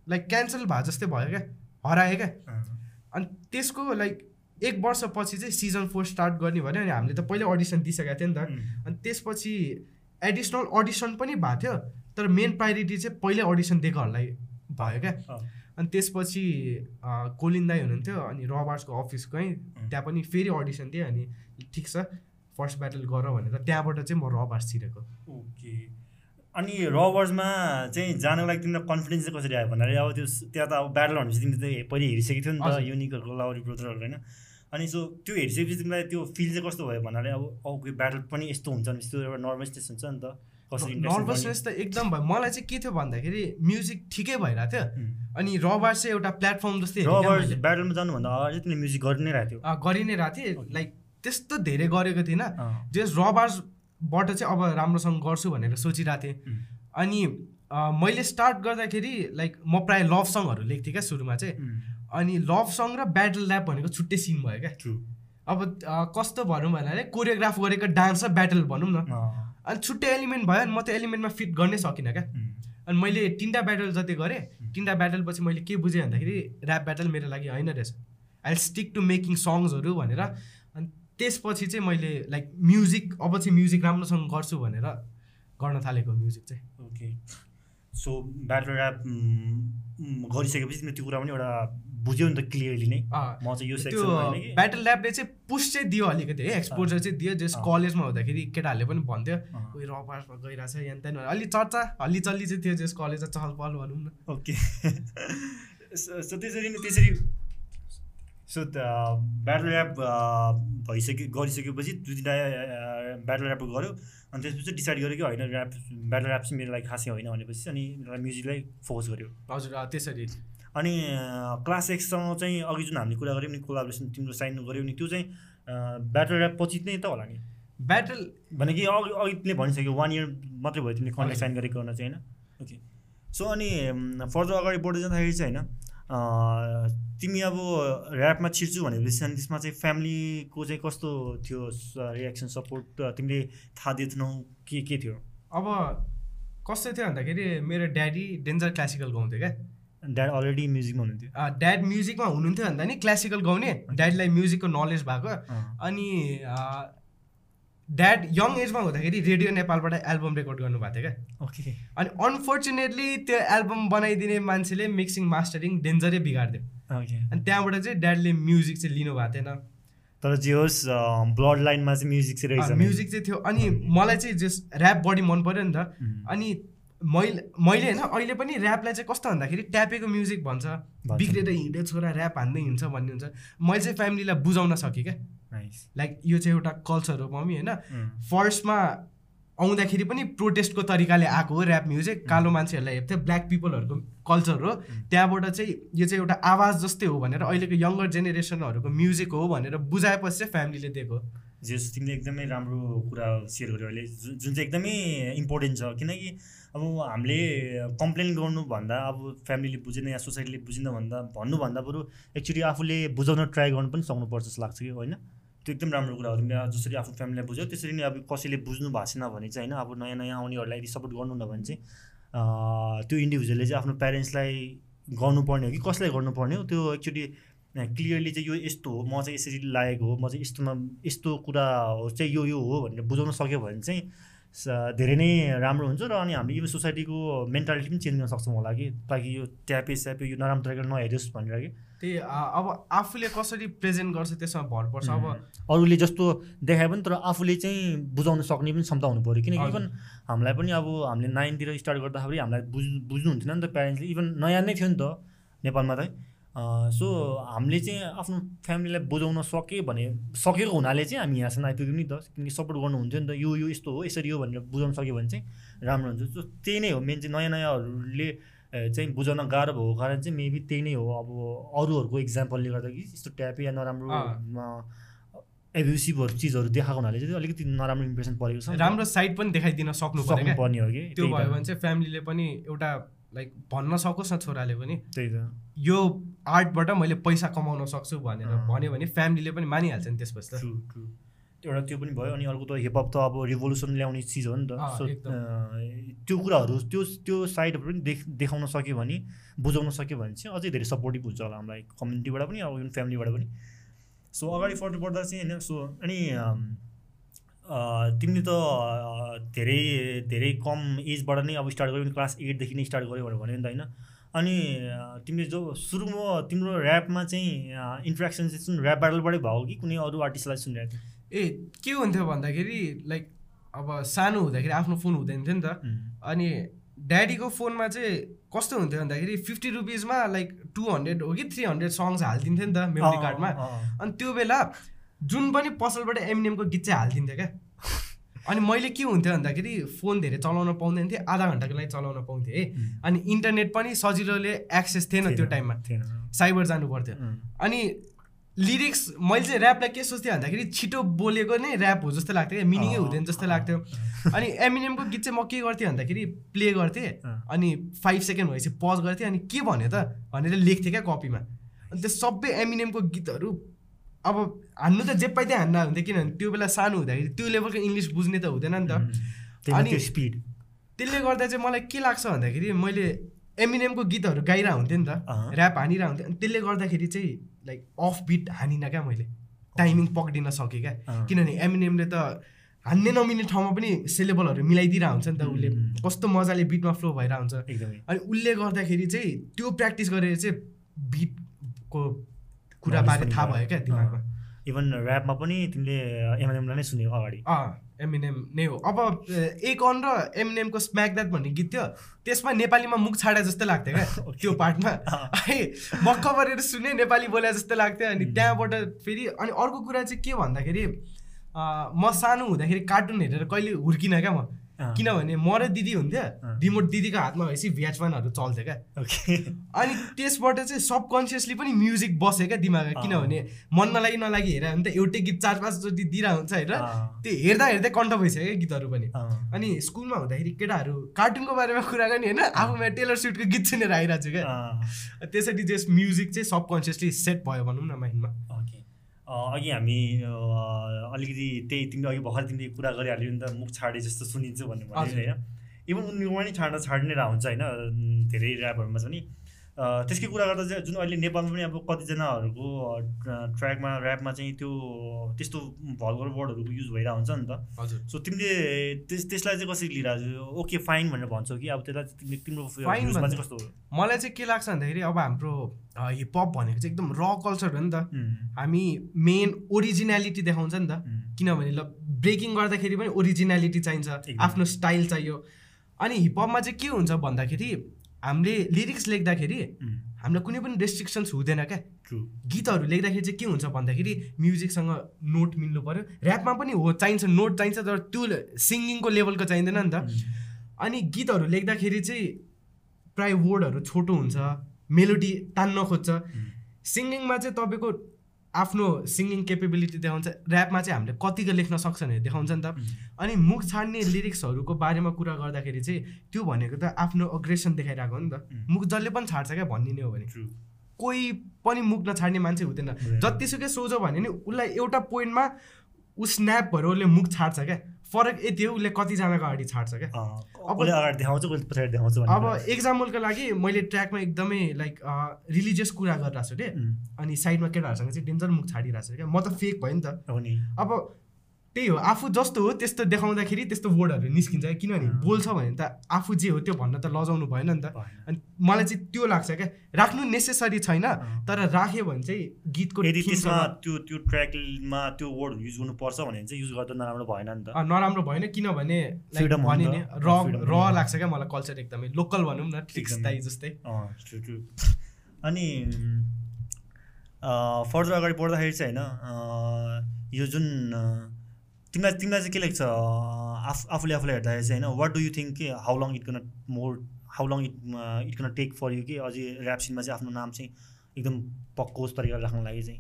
लाइक क्यान्सल भए जस्तै भयो क्या? हराएँ क्या? अनि त्यसको लाइक एक वर्षपछि चाहिँ सिजन फोर स्टार्ट गर्ने भन्यो अनि हामीले त पहिल्यै अडिसन दिइसकेको थियो नि त। अनि त्यसपछि एडिसनल अडिसन पनि भएको थियो तर मेन प्रायोरिटी चाहिँ पहिल्यै अडिसन दिएकोहरूलाई भयो क्या। अनि त्यसपछि कोलिन दाई हुनुहुन्थ्यो अनि रबार्सको अफिस गएँ त्यहाँ पनि फेरि अडिसन दिएँ अनि ठिक छ फर्स्ट ब्याटल गर भनेर त्यहाँबाट चाहिँ म र बार्स छिरेको। ओके। अनि रबर्समा चाहिँ जानको लागि तिमीलाई कन्फिडेन्स चाहिँ कसरी आयो भन्दाखेरि अब त्यो त्यहाँ त अब ब्याटल भनेपछि तिमीले त पहिले हेरिसकेको थियो नि त। युनिकहरूको लाउरी ब्रोदरहरू होइन अनि सो त्यो हेरिसकेपछि तिमीलाई त्यो फिल चाहिँ कस्तो भयो भन्नाले अब ओके ब्याटल पनि यस्तो हुन्छ भने त्यो एउटा नर्भसनेस हुन्छ नि त कसरी नर्भसनेस त एकदम भयो मलाई चाहिँ के थियो भन्दाखेरि म्युजिक ठिकै भइरहेको थियो। अनि र बार्स चाहिँ एउटा प्लेटफर्म जस्तै रबर्स मैले। ब्याटलमा जानुभन्दा अगाडि तिमीले म्युजिक गरि नै रहेको थियो गरि नै रहेको थिएँ लाइक त्यस्तो धेरै गरेको थिइनँ अँ। जस रबार्सबाट चाहिँ अब राम्रोसँग गर्छु भनेर सोचिरहेको थिएँ। अनि मैले स्टार्ट गर्दाखेरि लाइक म प्रायः लभ सङहरू लेख्थेँ क्या सुरुमा चाहिँ। अनि लभ सङ र ब्याटल ऱ्याप भनेको छुट्टै सिन भयो क्या. अब कस्तो भनौँ भन्नाले कोरियोग्राफ गरेको डान्स र ब्याटल भनौँ न। अनि छुट्टै एलिमेन्ट भयो अनि म त्यो एलिमेन्टमा फिट गर्नै सकिनँ क्या। अनि मैले तिनवटा ब्याटल जति गरेँ तिनवटा ब्याटल पछि मैले के बुझेँ भन्दाखेरि ऱ्याप ब्याटल मेरो लागि होइन रहेछ आई स्टिक टु मेकिङ सङ्ग्सहरू भनेर त्यसपछि चाहिँ मैले लाइक म्युजिक अब चाहिँ म्युजिक राम्रोसँग गर्छु भनेर गर्न थालेको म्युजिक चाहिँ। ओके सो ब्याटल ऱ्याप गरिसकेपछि त्यो कुरा पनि एउटा बुझ्यौ नि त क्लियरली नै। म चाहिँ यो त्यो ब्याटल ऱ्यापले चाहिँ पुस चाहिँ दियो अलिकति है एक्सपोजर चाहिँ दियो जस। कलेजमा हुँदाखेरि केटाहरूले पनि भन्थ्यो। उयो रपार्समा गइरहेछ यहाँ त्यहाँ अलि चर्चा हल्ली चल्ली चाहिँ थियो जस कलेजमा चहल पहल भनौँ न। ओके सो त्यसरी नै त्यसरी सो ब्याटल ऱ्याप भइसक्यो गरिसकेपछि दुई तिनवटा ब्याटल ऱ्याप गऱ्यो। अनि त्यसपछि डिसाइड गऱ्यो कि होइन ऱ्याप ब्याटल ऱ्याप चाहिँ मेरो लागि खासै होइन भनेपछि अनि म्युजिकलाई फोकस गऱ्यो। हजुर त्यसरी। अनि क्लास एक्ससँग चाहिँ अघि जुन हामीले कुरा गऱ्यौँ नि कोलाबरेसन तिम्रो साइन गऱ्यौ नि त्यो चाहिँ ब्याटल ऱ्याप पछि नै त होला नि? ब्याटल भने कि अघि अघि तिमीले भनिसक्यो वान इयर मात्रै भयो तिमीले कन्ट्याक्ट। साइन गरेको गर्न चाहिँ होइन? ओके सो अनि फर्दर अगाडि बढ्दै जाँदाखेरि चाहिँ होइन तिमी अब ऱ्यापमा छिर्छु भनेपछि अनि त्यसमा चाहिँ फ्यामिलीको चाहिँ कस्तो थियो रियाक्सन सपोर्ट तिमीले थाहा दिएथेनौ के के थियो? अब कस्तो थियो भन्दाखेरि मेरो ड्याडी डेन्जर क्लासिकल गाउँथ्यो क्या। ड्याड अलरेडी म्युजिकमा हुनुहुन्थ्यो। ड्याड म्युजिकमा हुनुहुन्थ्यो भन्दा नि क्लासिकल गाउने। ड्याडीलाई म्युजिकको नलेज भएको। अनि ड्याड यङ एजमा हुँदाखेरि रेडियो नेपालबाट एल्बम रेकर्ड गर्नुभएको थियो क्या। ओके अनि अनफोर्चुनेटली त्यो एल्बम बनाइदिने मान्छेले मिक्सिङ मास्टरिङ डेन्जरै बिगारिदियो। अनि त्यहाँबाट चाहिँ ड्याडले म्युजिक चाहिँ लिनुभएको थिएन। तर जे होस् ब्लड लाइनमा चाहिँ म्युजिक चाहिँ रहेछ म्युजिक चाहिँ थियो। अनि मलाई चाहिँ जस ऱ्याप बढी मन पऱ्यो नि त। अनि मैले मैले होइन अहिले पनि ऱ्यापलाई चाहिँ कस्तो भन्दाखेरि ट्यापेको म्युजिक भन्छ। बिग्रेर हिँड्यो छोरा ऱ्याप हान्दै हिँड्छ भन्ने हुन्छ। मैले चाहिँ फ्यामिलीलाई बुझाउन सकेँ क्या. लाइक यो चाहिँ एउटा कल्चर हो मम्मी होइन? फर्स्टमा आउँदाखेरि पनि प्रोटेस्टको तरिकाले आएको हो ऱ्याप म्युजिक कालो मान्छेहरूलाई हेर्थ्यो ब्ल्याक पिपलहरूको कल्चर हो। त्यहाँबाट चाहिँ यो चाहिँ एउटा आवाज जस्तै हो भनेर अहिलेको यङ्गर जेनेरेसनहरूको म्युजिक हो भनेर बुझाएपछि चाहिँ फ्यामिलीले दिएको जे तिमीले एकदमै राम्रो कुरा सेयर गर्यो अहिले। जुन चाहिँ एकदमै इम्पोर्टेन्ट छ। किनकि अब हामीले कम्प्लेन गर्नुभन्दा अब फ्यामिलीले बुझेन या सोसाइटीले बुझेन भन्दा भन्नुभन्दा बरु एक्चुली आफूले बुझाउन ट्राई गर्नु पनि सक्नुपर्छ जस्तो लाग्छ कि होइन? त्यो एकदम राम्रो कुरा हो। तिमीले जसरी आफ्नो फ्यामिलीलाई बुझ्यौ त्यसरी नै अब कसैले बुझ्नु भएको छैन भने चाहिँ होइन अब नयाँ नयाँ आउनेहरूलाई यदि सपोर्ट गर्नु न भने चाहिँ त्यो इन्डिभिजुअलले चाहिँ आफ्नो प्यारेन्ट्सलाई गर्नुपर्ने हो कि कसलाई गर्नुपर्ने हो? त्यो एक्चुली क्लियरली चाहिँ यो यस्तो हो। म चाहिँ यसरी लागेको हो। म चाहिँ यस्तोमा यस्तो कुरा हो चाहिँ यो यो हो भनेर बुझाउन सक्यो भने चाहिँ धेरै नै राम्रो हुन्छ र अनि हामीले यो सोसाइटीको मेन्टालिटी पनि चेन्ज गर्न सक्छौँ होला कि। ताकि यो ट्यापे स्यापे यो नराम्रो तरिकाले नहेरोस् भनेर कि। त्यही अब आफूले कसरी प्रेजेन्ट गर्छ त्यसमा भर पर्छ। अब अरूले जस्तो देखाए पनि तर आफूले चाहिँ बुझाउन सक्ने पनि क्षमता हुनु पऱ्यो। किनकि। इभन हामीलाई पनि अब हामीले नाइनतिर स्टार्ट गर्दाखेरि हामीलाई बुझ बुझ्नु हुन्थेन नि त प्यारेन्ट्सले इभन नयाँ नै थियो नि त नेपालमा चाहिँ सो हामीले चाहिँ आफ्नो फ्यामिलीलाई बुझाउन सक्यो भने सकेको हुनाले चाहिँ हामी यहाँसम्म आइपुग्यौँ नि त। किनकि सपोर्ट गर्नुहुन्थ्यो नि त। यो यो यस्तो हो यसरी हो भनेर बुझाउन सक्यो भने चाहिँ राम्रो हुन्छ सो त्यही नै हो मेन चाहिँ नयाँ नयाँहरूले चाहिँ बुझाउन गाह्रो भएको कारण चाहिँ मेबी त्यही नै हो। अब अरूहरूको इक्जाम्पलले गर्दा कि यस्तो ट्यापे या नराम्रो एब्युसिभहरू चिजहरू देखाएको हुनाले चाहिँ अलिकति नराम्रो इम्प्रेसन परेको छ। राम्रो साइड पनि देखाइदिन सक्नु सक्नुपर्ने हो कि? त्यो भयो भने चाहिँ फ्यामिलीले पनि एउटा लाइक भन्न सकोस् न छोराले पनि। त्यही त। यो आर्टबाट मैले पैसा कमाउन सक्छु भनेर। भन्यो भने फ्यामिलीले पनि मानिहाल्छ नि त्यसपछि त। एउटा त्यो पनि भयो अनि अर्को त हिपहप त अब रिभोल्युसन ल्याउने चिज हो नि त। सो त्यो कुराहरू त्यो त्यो साइडहरू पनि देख देखाउन सक्यो भने बुझाउन सक्यो भने चाहिँ अझै धेरै सपोर्टिभ हुन्छ होला हामीलाई कम्युनिटीबाट पनि अब इभन फ्यामिलीबाट पनि। सो अगाडि फर्दर बढ्दा चाहिँ होइन सो अनि तिमीले त धेरै धेरै कम एजबाट नै अब स्टार्ट गऱ्यौ क्लास एटदेखि नै स्टार्ट गऱ्यो भनेर भन्यो नि त होइन। अनि तिमीले जो सुरुमा तिम्रो ऱ्यापमा चाहिँ इन्ट्रेक्सन चाहिँ ऱ्याप ब्याटलबाटै भयो कि कुनै अरू आर्टिस्टलाई सुनिरहेको थियो? ए के हुन्थ्यो भन्दाखेरि लाइक अब सानो हुँदाखेरि आफ्नो फोन हुँदैन थियो नि त। अनि ड्याडीको फोनमा चाहिँ कस्तो हुन्थ्यो भन्दाखेरि फिफ्टी रुपिजमा लाइक टु हन्ड्रेड हो कि थ्री हन्ड्रेड सङ्ग्स हालिदिन्थ्यो नि त मेमोरी कार्डमा अनि त्यो बेला जुन पनि पसलबाट एमनिएमको गीत चाहिँ हालिदिन्थ्यो क्या। अनि मैले के हुन्थ्यो भन्दाखेरि फोन धेरै चलाउन पाउँदैन थिएँ आधा घन्टाको लागि चलाउन पाउँथेँ है। अनि इन्टरनेट पनि सजिलोले एक्सेस थिएन त्यो टाइममा। साइबर जानु पर्थ्यो। अनि लिरिक्स मैले चाहिँ ऱ्यापलाई के सोच्थेँ भन्दाखेरि छिटो बोलेको नै ऱ्याप हो जस्तो लाग्थ्यो क्या मिनिङै हुँदैन जस्तो लाग्थ्यो। अनि एमिनियमको गीत चाहिँ म के गर्थेँ भन्दाखेरि प्ले गर्थेँ अनि फाइभ सेकेन्ड भएपछि पज गर्थेँ अनि के भन्यो त भनेर लेख्थेँ क्या कपीमा अनि त्यो सबै एमिनियमको गीतहरू अब हान्नु त जे पाइ त्यही हान्न हुन्थ्यो किनभने त्यो बेला सानो हुँदाखेरि त्यो लेभलको इङ्ग्लिस बुझ्ने त हुँदैन नि त। अनि स्पिड। त्यसले गर्दा चाहिँ मलाई के लाग्छ भन्दाखेरि मैले एमिनियमको गीतहरू गाइरह हुन्थेँ नि त। ऱ्याप हानिरह हुन्थेँ अनि त्यसले गर्दाखेरि चाहिँ लाइक अफ बिट हानिनँ क्या मैले। टाइमिङ पक्रिन सकेँ क्या। किनभने एमिनियमले त हान्ने नमिल्ने ठाउँमा पनि सिलेबलहरू मिलाइदिरहेको हुन्छ नि त उसले। कस्तो मजाले बिटमा फ्लो भइरहेको हुन्छ। अनि उसले गर्दाखेरि चाहिँ त्यो प्र्याक्टिस गरेर चाहिँ बिटको कुरा बारे थाहा भयो क्या दिमागमा इभन ऱ्यापमा पनि तिमीले एमएनएमलाई नै सुन्यो अगाडि। एमएनएम नै हो। अब एक अन र एमएनएमको स्म्याक द्याट भन्ने गीत थियो त्यसमा नेपालीमा मुख छाडे जस्तो लाग्थ्यो क्या। त्यो पार्टमा। है मक्क परेर सुने नेपाली बोले जस्तो लाग्थ्यो। अनि त्यहाँबाट फेरि अनि अर्को कुरा चाहिँ के भन्दाखेरि म सानो हुँदाखेरि कार्टुन हेरेर कहिले हुर्किनँ क्या म। किनभने म र दिदी हुन्थ्यो। रिमोट दिदीको हातमा भएपछि भ्याचवानहरू चल्थ्यो क्या। अनि त्यसबाट चाहिँ सबकन्सियसली पनि म्युजिक बस्यो क्या दिमागमा। किनभने मन नलागि नलागि हेर भने त एउटै गीत चार पाँचचोटि दिइरहेको हुन्छ होइन। त्यो हेर्दा हेर्दै कन्ठ भइसक्यो क्या गीतहरू पनि। अनि स्कुलमा हुँदाखेरि केटाहरू कार्टुनको बारेमा कुरा गर्ने होइन। आफूमा टेलर सुटको गीत सुनेर आइरहेको छु क्या। त्यसरी चाहिँ म्युजिक चाहिँ सबकन्सियसली सेट भयो भनौँ न माइन्डमा। अघि हामी अलिकति त्यही तिमीले अघि भर्खर तिमीले कुरा गरिहाल्यो नि त मुख छाडे जस्तो सुनिन्छ भन्ने भने होइन? इभन उनीहरूमा नि छाड्न छाड्ने हुन्छ होइन धेरै ऱ्यापहरूमा छ नि। त्यसकै कुरा गर्दा चाहिँ जुन अहिले नेपालमा पनि अब कतिजनाहरूको ट्र्याकमा ऱ्यापमा चाहिँ त्यो त्यस्तो भल्गर वर्डहरूको युज भइरहेको हुन्छ नि त। हजुर। सो तिमीले त्यस त्यसलाई चाहिँ कसरी लिइरहेको ओके फाइन भनेर भन्छौ कि? अब त्यसलाई तिमीले तिम्रो चाहिँ कस्तो मलाई चाहिँ के लाग्छ भन्दाखेरि अब हाम्रो हिपहप भनेको चाहिँ एकदम र कल्चर हो नि त। हामी मेन ओरिजिनालिटी देखाउँछ नि त। किनभने ल ब्रेकिङ गर्दाखेरि पनि ओरिजिनालिटी चाहिन्छ आफ्नो स्टाइल चाहियो। अनि हिपहपमा चाहिँ के हुन्छ भन्दाखेरि हामीले लिरिक्स लेख्दाखेरि हामीलाई कुनै पनि रेस्ट्रिक्सन्स हुँदैन क्या। गीतहरू लेख्दाखेरि चाहिँ के हुन्छ भन्दाखेरि म्युजिकसँग नोट मिल्नु पऱ्यो। ऱ्यापमा पनि हो चाहिन्छ नोट चाहिन्छ तर त्यो सिङ्गिङको लेभलको चाहिँदैन नि त। अनि गीतहरू लेख्दाखेरि चाहिँ प्राय वर्डहरू छोटो हुन्छ मेलोडी तान्न खोज्छ। सिङ्गिङमा चाहिँ तपाईँको आफ्नो सिङ्गिङ केपेबिलिटी देखाउँछ। ऱ्यापमा चाहिँ हामीले कतिको लेख्न सक्छ भने देखाउँछ नि त। अनि मुख छाड्ने लिरिक्सहरूको बारेमा कुरा गर्दाखेरि चाहिँ त्यो भनेको त आफ्नो अग्रेसन देखाइरहेको हो नि त। मुख जसले पनि छाड्छ क्या भनिदिने हो भने। कोही पनि मुख नछाड्ने मान्छे हुँदैन। जतिसुकै सोझो भने नि उसलाई एउटा पोइन्टमा ऊ स्न्याप भएर उसले मुख छाड्छ क्या। फरक यति हो उसले कतिजनाको अगाडि छाड्छ क्या? अब पछाडि देखाउँछ अब एक्जाम्पलको लागि मैले ट्र्याकमा एकदमै लाइक रिलिजियस कुरा गरिरहेको छु कि? अनि साइडमा केटाहरूसँग चाहिँ डेन्जर मुख छाडिरहेको छु क्या म त फेक भयो नि त। अब त्यही हो आफू जस्तो हो त्यस्तो देखाउँदाखेरि त्यस्तो वर्डहरू निस्किन्छ किनभने बोल्छ भने त आफू जे हो त्यो भन्न त लजाउनु भएन नि त। अनि मलाई चाहिँ त्यो लाग्छ क्या राख्नु नेसेसरी छैन तर राख्यो भने चाहिँ गीतको यदि त्यसमा त्यो त्यो ट्र्याकमा त्यो वर्ड युज गर्नुपर्छ भने चाहिँ युज गर्दा नराम्रो भएन नि त। नराम्रो भएन किनभने भने नि र र लाग्छ क्या मलाई कल्चर एकदमै। लोकल भनौँ न ट्रिक्स दाई जस्तै। अनि फर्दर अगाडि बढ्दाखेरि चाहिँ होइन यो जुन तिमीलाई तिमीलाई चाहिँ के लाग्छ? आफ आफूले आफूलाई हेर्दाखेरि चाहिँ होइन वाट डु यु थिङ्क कि how long it can more how long it it can take for you कि अझै ऱ्याप सिनमा चाहिँ आफ्नो नाम चाहिँ एकदम पक्कोस तरिकाले राख्न लागि चाहिँ?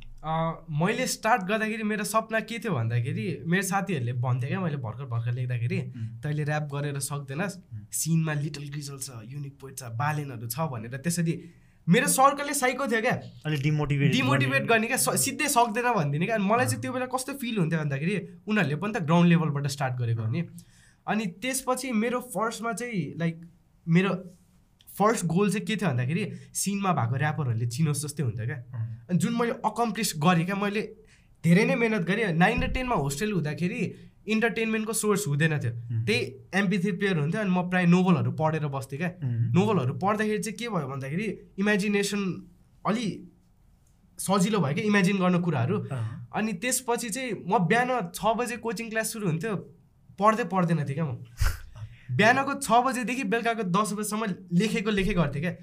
मैले स्टार्ट गर्दाखेरि मेरो सपना के थियो भन्दाखेरि मेरो साथीहरूले भन्थ्यो क्या मैले भर्खर भर्खर लेख्दाखेरि तैँले ऱ्याप गरेर सक्दैनस् सिनमा लिटल ग्रिजल छ युनिक पोइट छ बालेनहरू छ भनेर। त्यसरी मेरो सर्कलले साइको थियो क्या। अलिक डिमोटिभेट डिमोटिभेट गर्ने। क्या सिधै सक्दैन भनिदिने क्या। अनि मलाई चाहिँ त्यो बेला कस्तो फिल हुन्थ्यो भन्दाखेरि उनीहरूले पनि त ग्राउन्ड लेभलबाट स्टार्ट गरेको हो नि। अनि त्यसपछि मेरो फर्स्टमा चाहिँ लाइक मेरो फर्स्ट गोल चाहिँ के थियो भन्दाखेरि सिनमा भएको ऱ्यापरहरूले चिनोस् जस्तै हुन्थ्यो क्या। अनि जुन मैले अकम्प्लिस गरेँ क्या मैले धेरै नै मिहिनेत गरेँ। नाइन र टेनमा होस्टेल हुँदाखेरि इन्टरटेनमेन्टको सोर्स हुँदैन थियो। त्यही एमपी थ्री प्लेयर हुन्थ्यो अनि म प्रायः नोभलहरू पढेर बस्थेँ क्या। नोभलहरू पढ्दाखेरि चाहिँ के भयो भन्दाखेरि इमेजिनेसन अलि सजिलो भयो क्या इमेजिन गर्ने कुराहरू। अनि त्यसपछि चाहिँ म बिहान छ बजे कोचिङ क्लास सुरु हुन्थ्यो पढ्दै पढ्दैन थिएँ क्या म। बिहानको छ बजेदेखि बेलुकाको दस बजीसम्म लेखेको लेखे गर्थेँ क्या।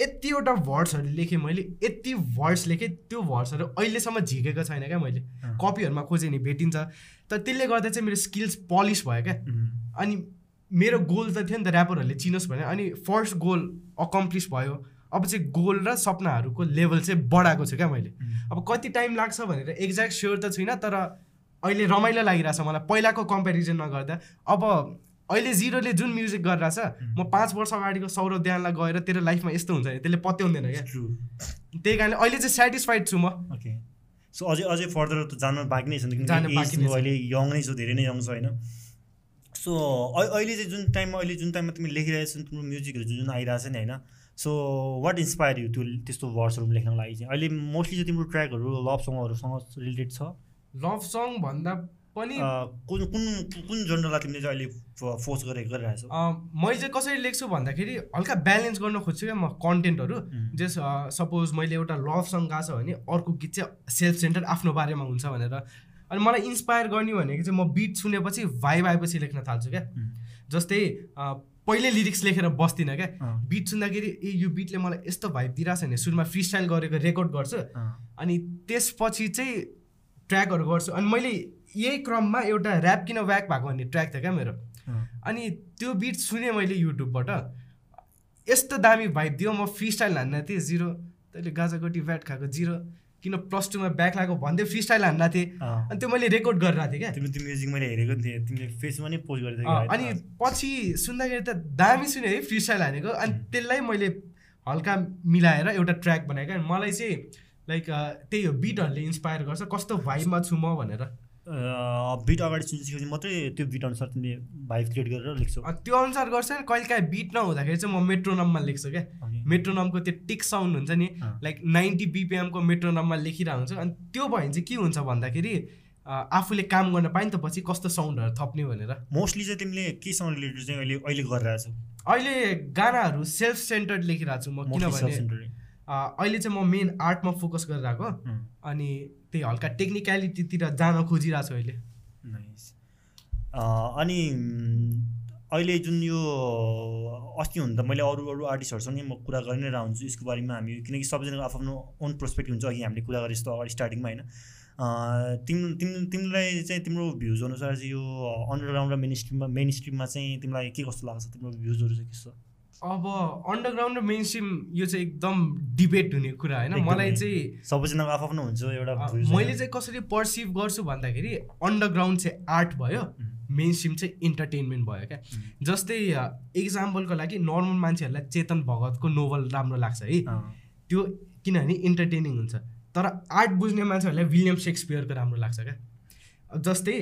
यतिवटा भर्ड्सहरू लेखेँ मैले यति भर्ड्स लेखेँ त्यो भर्ड्सहरू अहिलेसम्म झिकेको छैन क्या मैले। कपीहरूमा खोजेँ नि भेटिन्छ। तर त्यसले गर्दा चाहिँ मेरो स्किल्स पलिस भयो क्या। अनि मेरो गोल त थियो नि त ऱ्यापरहरूले चिनोस् भने अनि फर्स्ट गोल अकम्प्लिस भयो। अब चाहिँ गोल र सपनाहरूको लेभल चाहिँ बढाएको छु क्या मैले। अब कति टाइम लाग्छ भनेर एक्ज्याक्ट स्योर त छुइनँ तर अहिले रमाइलो लागिरहेछ मलाई। पहिलाको कम्पेरिजन नगर्दा। अब अहिले जिरोले जुन म्युजिक गरिरहेछ म पाँच वर्ष अगाडिको सौरभ दयाललाई गएर तेरो लाइफमा यस्तो हुन्छ नि त्यसले पत्याउँदैन क्या. त्यही कारणले अहिले चाहिँ सेटिस्फाइड छु म। ओके सो अझै अझै फर्दर त जानु बाँकी नै छ किनकि। अहिले यङ नै छौ धेरै नै यङ छ होइन। सो अहिले चाहिँ जुन टाइममा अहिले जुन टाइममा तिमी लेखिरहेको छौ तिम्रो म्युजिकहरू जुन जुन आइरहेको छ नि होइन। सो वाट इन्सपायर यु त्यो त्यस्तो भर्सहरू लेख्नको लागि चाहिँ? अहिले मोस्टली चाहिँ तिम्रो ट्र्याकहरू लभ सङहरूसँग रिलेटेड छ। लभ सङ भन्दा कुन कुन कुन जनरललाई तिमीले चाहिँ अहिले फोर्स गरेर गरिरहेछौ? मैले चाहिँ कसरी लेख्छु भन्दाखेरि हल्का ब्यालेन्स गर्न खोज्छु क्या म कन्टेन्टहरू। जस सपोज मैले एउटा लभ सङ गएको छ भने अर्को गीत चाहिँ सेल्फ सेन्टर आफ्नो बारेमा हुन्छ भनेर। अनि मलाई इन्सपायर गर्ने भनेको चाहिँ म बिट सुनेपछि भाइब आएपछि लेख्न थाल्छु क्या। जस्तै पहिले लिरिक्स लेखेर बस्दिनँ क्या। बिट सुन्दाखेरि ए यो बिटले मलाई यस्तो भाइब दिइरहेछ भने सुरुमा फ्री स्टाइल गरेको रेकर्ड गर्छु। अनि त्यसपछि चाहिँ ट्र्याकहरू गर्छु। अनि मैले यही क्रममा एउटा ऱ्याप किन व्याक भएको भन्ने ट्र्याक थियो क्या मेरो। अनि त्यो बिट सुनेँ मैले युट्युबबाट यस्तो दामी भाइब दियो म फ्री स्टाइल हान्न थिएँ जिरो तैँले गाजागोटी ब्याट खाएको जिरो किन प्लस टूमा ब्याक लागेको भन्दै फ्री स्टाइल हान्न थिएँ। अनि त्यो मैले रेकर्ड गरिरहेको थिएँ क्या। तिम्रो म्युजिक मैले हेरेको थिएँ। तिमीले फेसमा नै पोस्ट गरेको अनि? पछि सुन्दाखेरि त दामी सुने है फ्री स्टाइल हानेको। अनि. त्यसलाई मैले हल्का मिलाएर एउटा ट्र्याक बनाएको मलाई चाहिँ लाइक त्यही हो बिटहरूले इन्सपायर गर्छ। कस्तो भाइबमा छु म भनेर। बिट अगाडि सुनिसकेपछि मात्रै त्यो बिट अनुसार तिमीले भाइब क्रिएट गरेर लेख्छौ। त्यो अनुसार गर्छ कहिले काहीँ बिट नहुँदाखेरि चाहिँ म मेट्रोनममा लेख्छु क्या. मेट्रोनमको त्यो टिक साउन्ड हुन्छ नि। लाइक नाइन्टी बिपिएमको मेट्रोनममा लेखिरहेको हुन्छ अनि त्यो भयो भने चाहिँ के हुन्छ भन्दाखेरि आफूले काम गर्न पायो नि त पछि कस्तो साउन्डहरू थप्ने भनेर। मोस्टली चाहिँ तिमीले केसँग रिलेटेड चाहिँ अहिले अहिले गरिरहेछौ? अहिले गानाहरू सेल्फ सेन्टर्ड लेखिरहेको छु म किनभने अहिले चाहिँ म मेन आर्टमा फोकस गरिरहेको। अनि त्यही हल्का टेक्निक्यालिटीतिर जान खोजिरहेको छु अहिले अनि अहिले जुन यो अस्ति हुन त मैले अरू अरू आर्टिस्टहरूसँगै म कुरा गरि नै रहन्छु यसको बारेमा हामी किनकि सबैजनाको आफ्नो ओन पर्सपेक्टिभ हुन्छ अघि हामीले कुरा गरे जस्तो अगाडि स्टार्टिङमा होइन। तिम तिम तिमीलाई चाहिँ तिम्रो भ्युज अनुसार चाहिँ यो अन्डरग्राउन्ड र मेन स्ट्रिममा मेन स्ट्रिममा चाहिँ तिमीलाई के कस्तो लाग्छ? तिम्रो भ्युजहरू चाहिँ के छ? अब अन्डरग्राउन्ड र मेन स्ट्रिम यो चाहिँ एकदम डिबेट हुने कुरा होइन। मलाई चाहिँ सबैजनाको आफ्नो हुन्छ एउटा मैले? चाहिँ कसरी पर्सिभ गर्छु भन्दाखेरि अन्डरग्राउन्ड चाहिँ आर्ट भयो मेन स्ट्रिम चाहिँ इन्टरटेनमेन्ट भयो क्या। जस्तै इक्जाम्पलको लागि नर्मल मान्छेहरूलाई चेतन भगतको नोभल राम्रो लाग्छ है। त्यो किनभने इन्टरटेनिङ हुन्छ। तर आर्ट बुझ्ने मान्छेहरूलाई विलियम सेक्सपियरको राम्रो लाग्छ क्या। जस्तै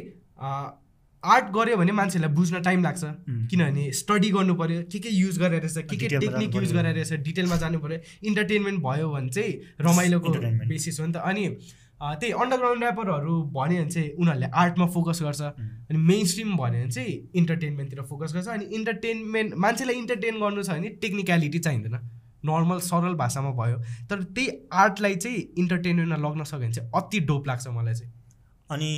आर्ट गऱ्यो भने मान्छेहरूलाई बुझ्न टाइम लाग्छ। किनभने स्टडी गर्नु पऱ्यो के के युज गरेर रहेछ के के टेक्निक युज। गरेर रहेछ डिटेलमा जानु पऱ्यो इन्टरटेनमेन्ट भयो भने चाहिँ रमाइलोको. बेसिस हो नि त। अनि त्यही अन्डरग्राउन्ड ऱ्यापरहरू भन्यो भने चाहिँ उनीहरूले आर्टमा फोकस गर्छ। अनि मेन स्ट्रिम भन्यो भने चाहिँ इन्टरटेनमेन्टतिर फोकस गर्छ। अनि इन्टरटेनमेन्ट मान्छेलाई इन्टरटेन गर्नु छ भने टेक्निक्यालिटी चाहिँदैन। नर्मल सरल भाषामा भयो। तर त्यही आर्टलाई चाहिँ इन्टरटेनमेन्टमा लग्न सक्यो भने चाहिँ अति डोप लाग्छ मलाई चाहिँ। अनि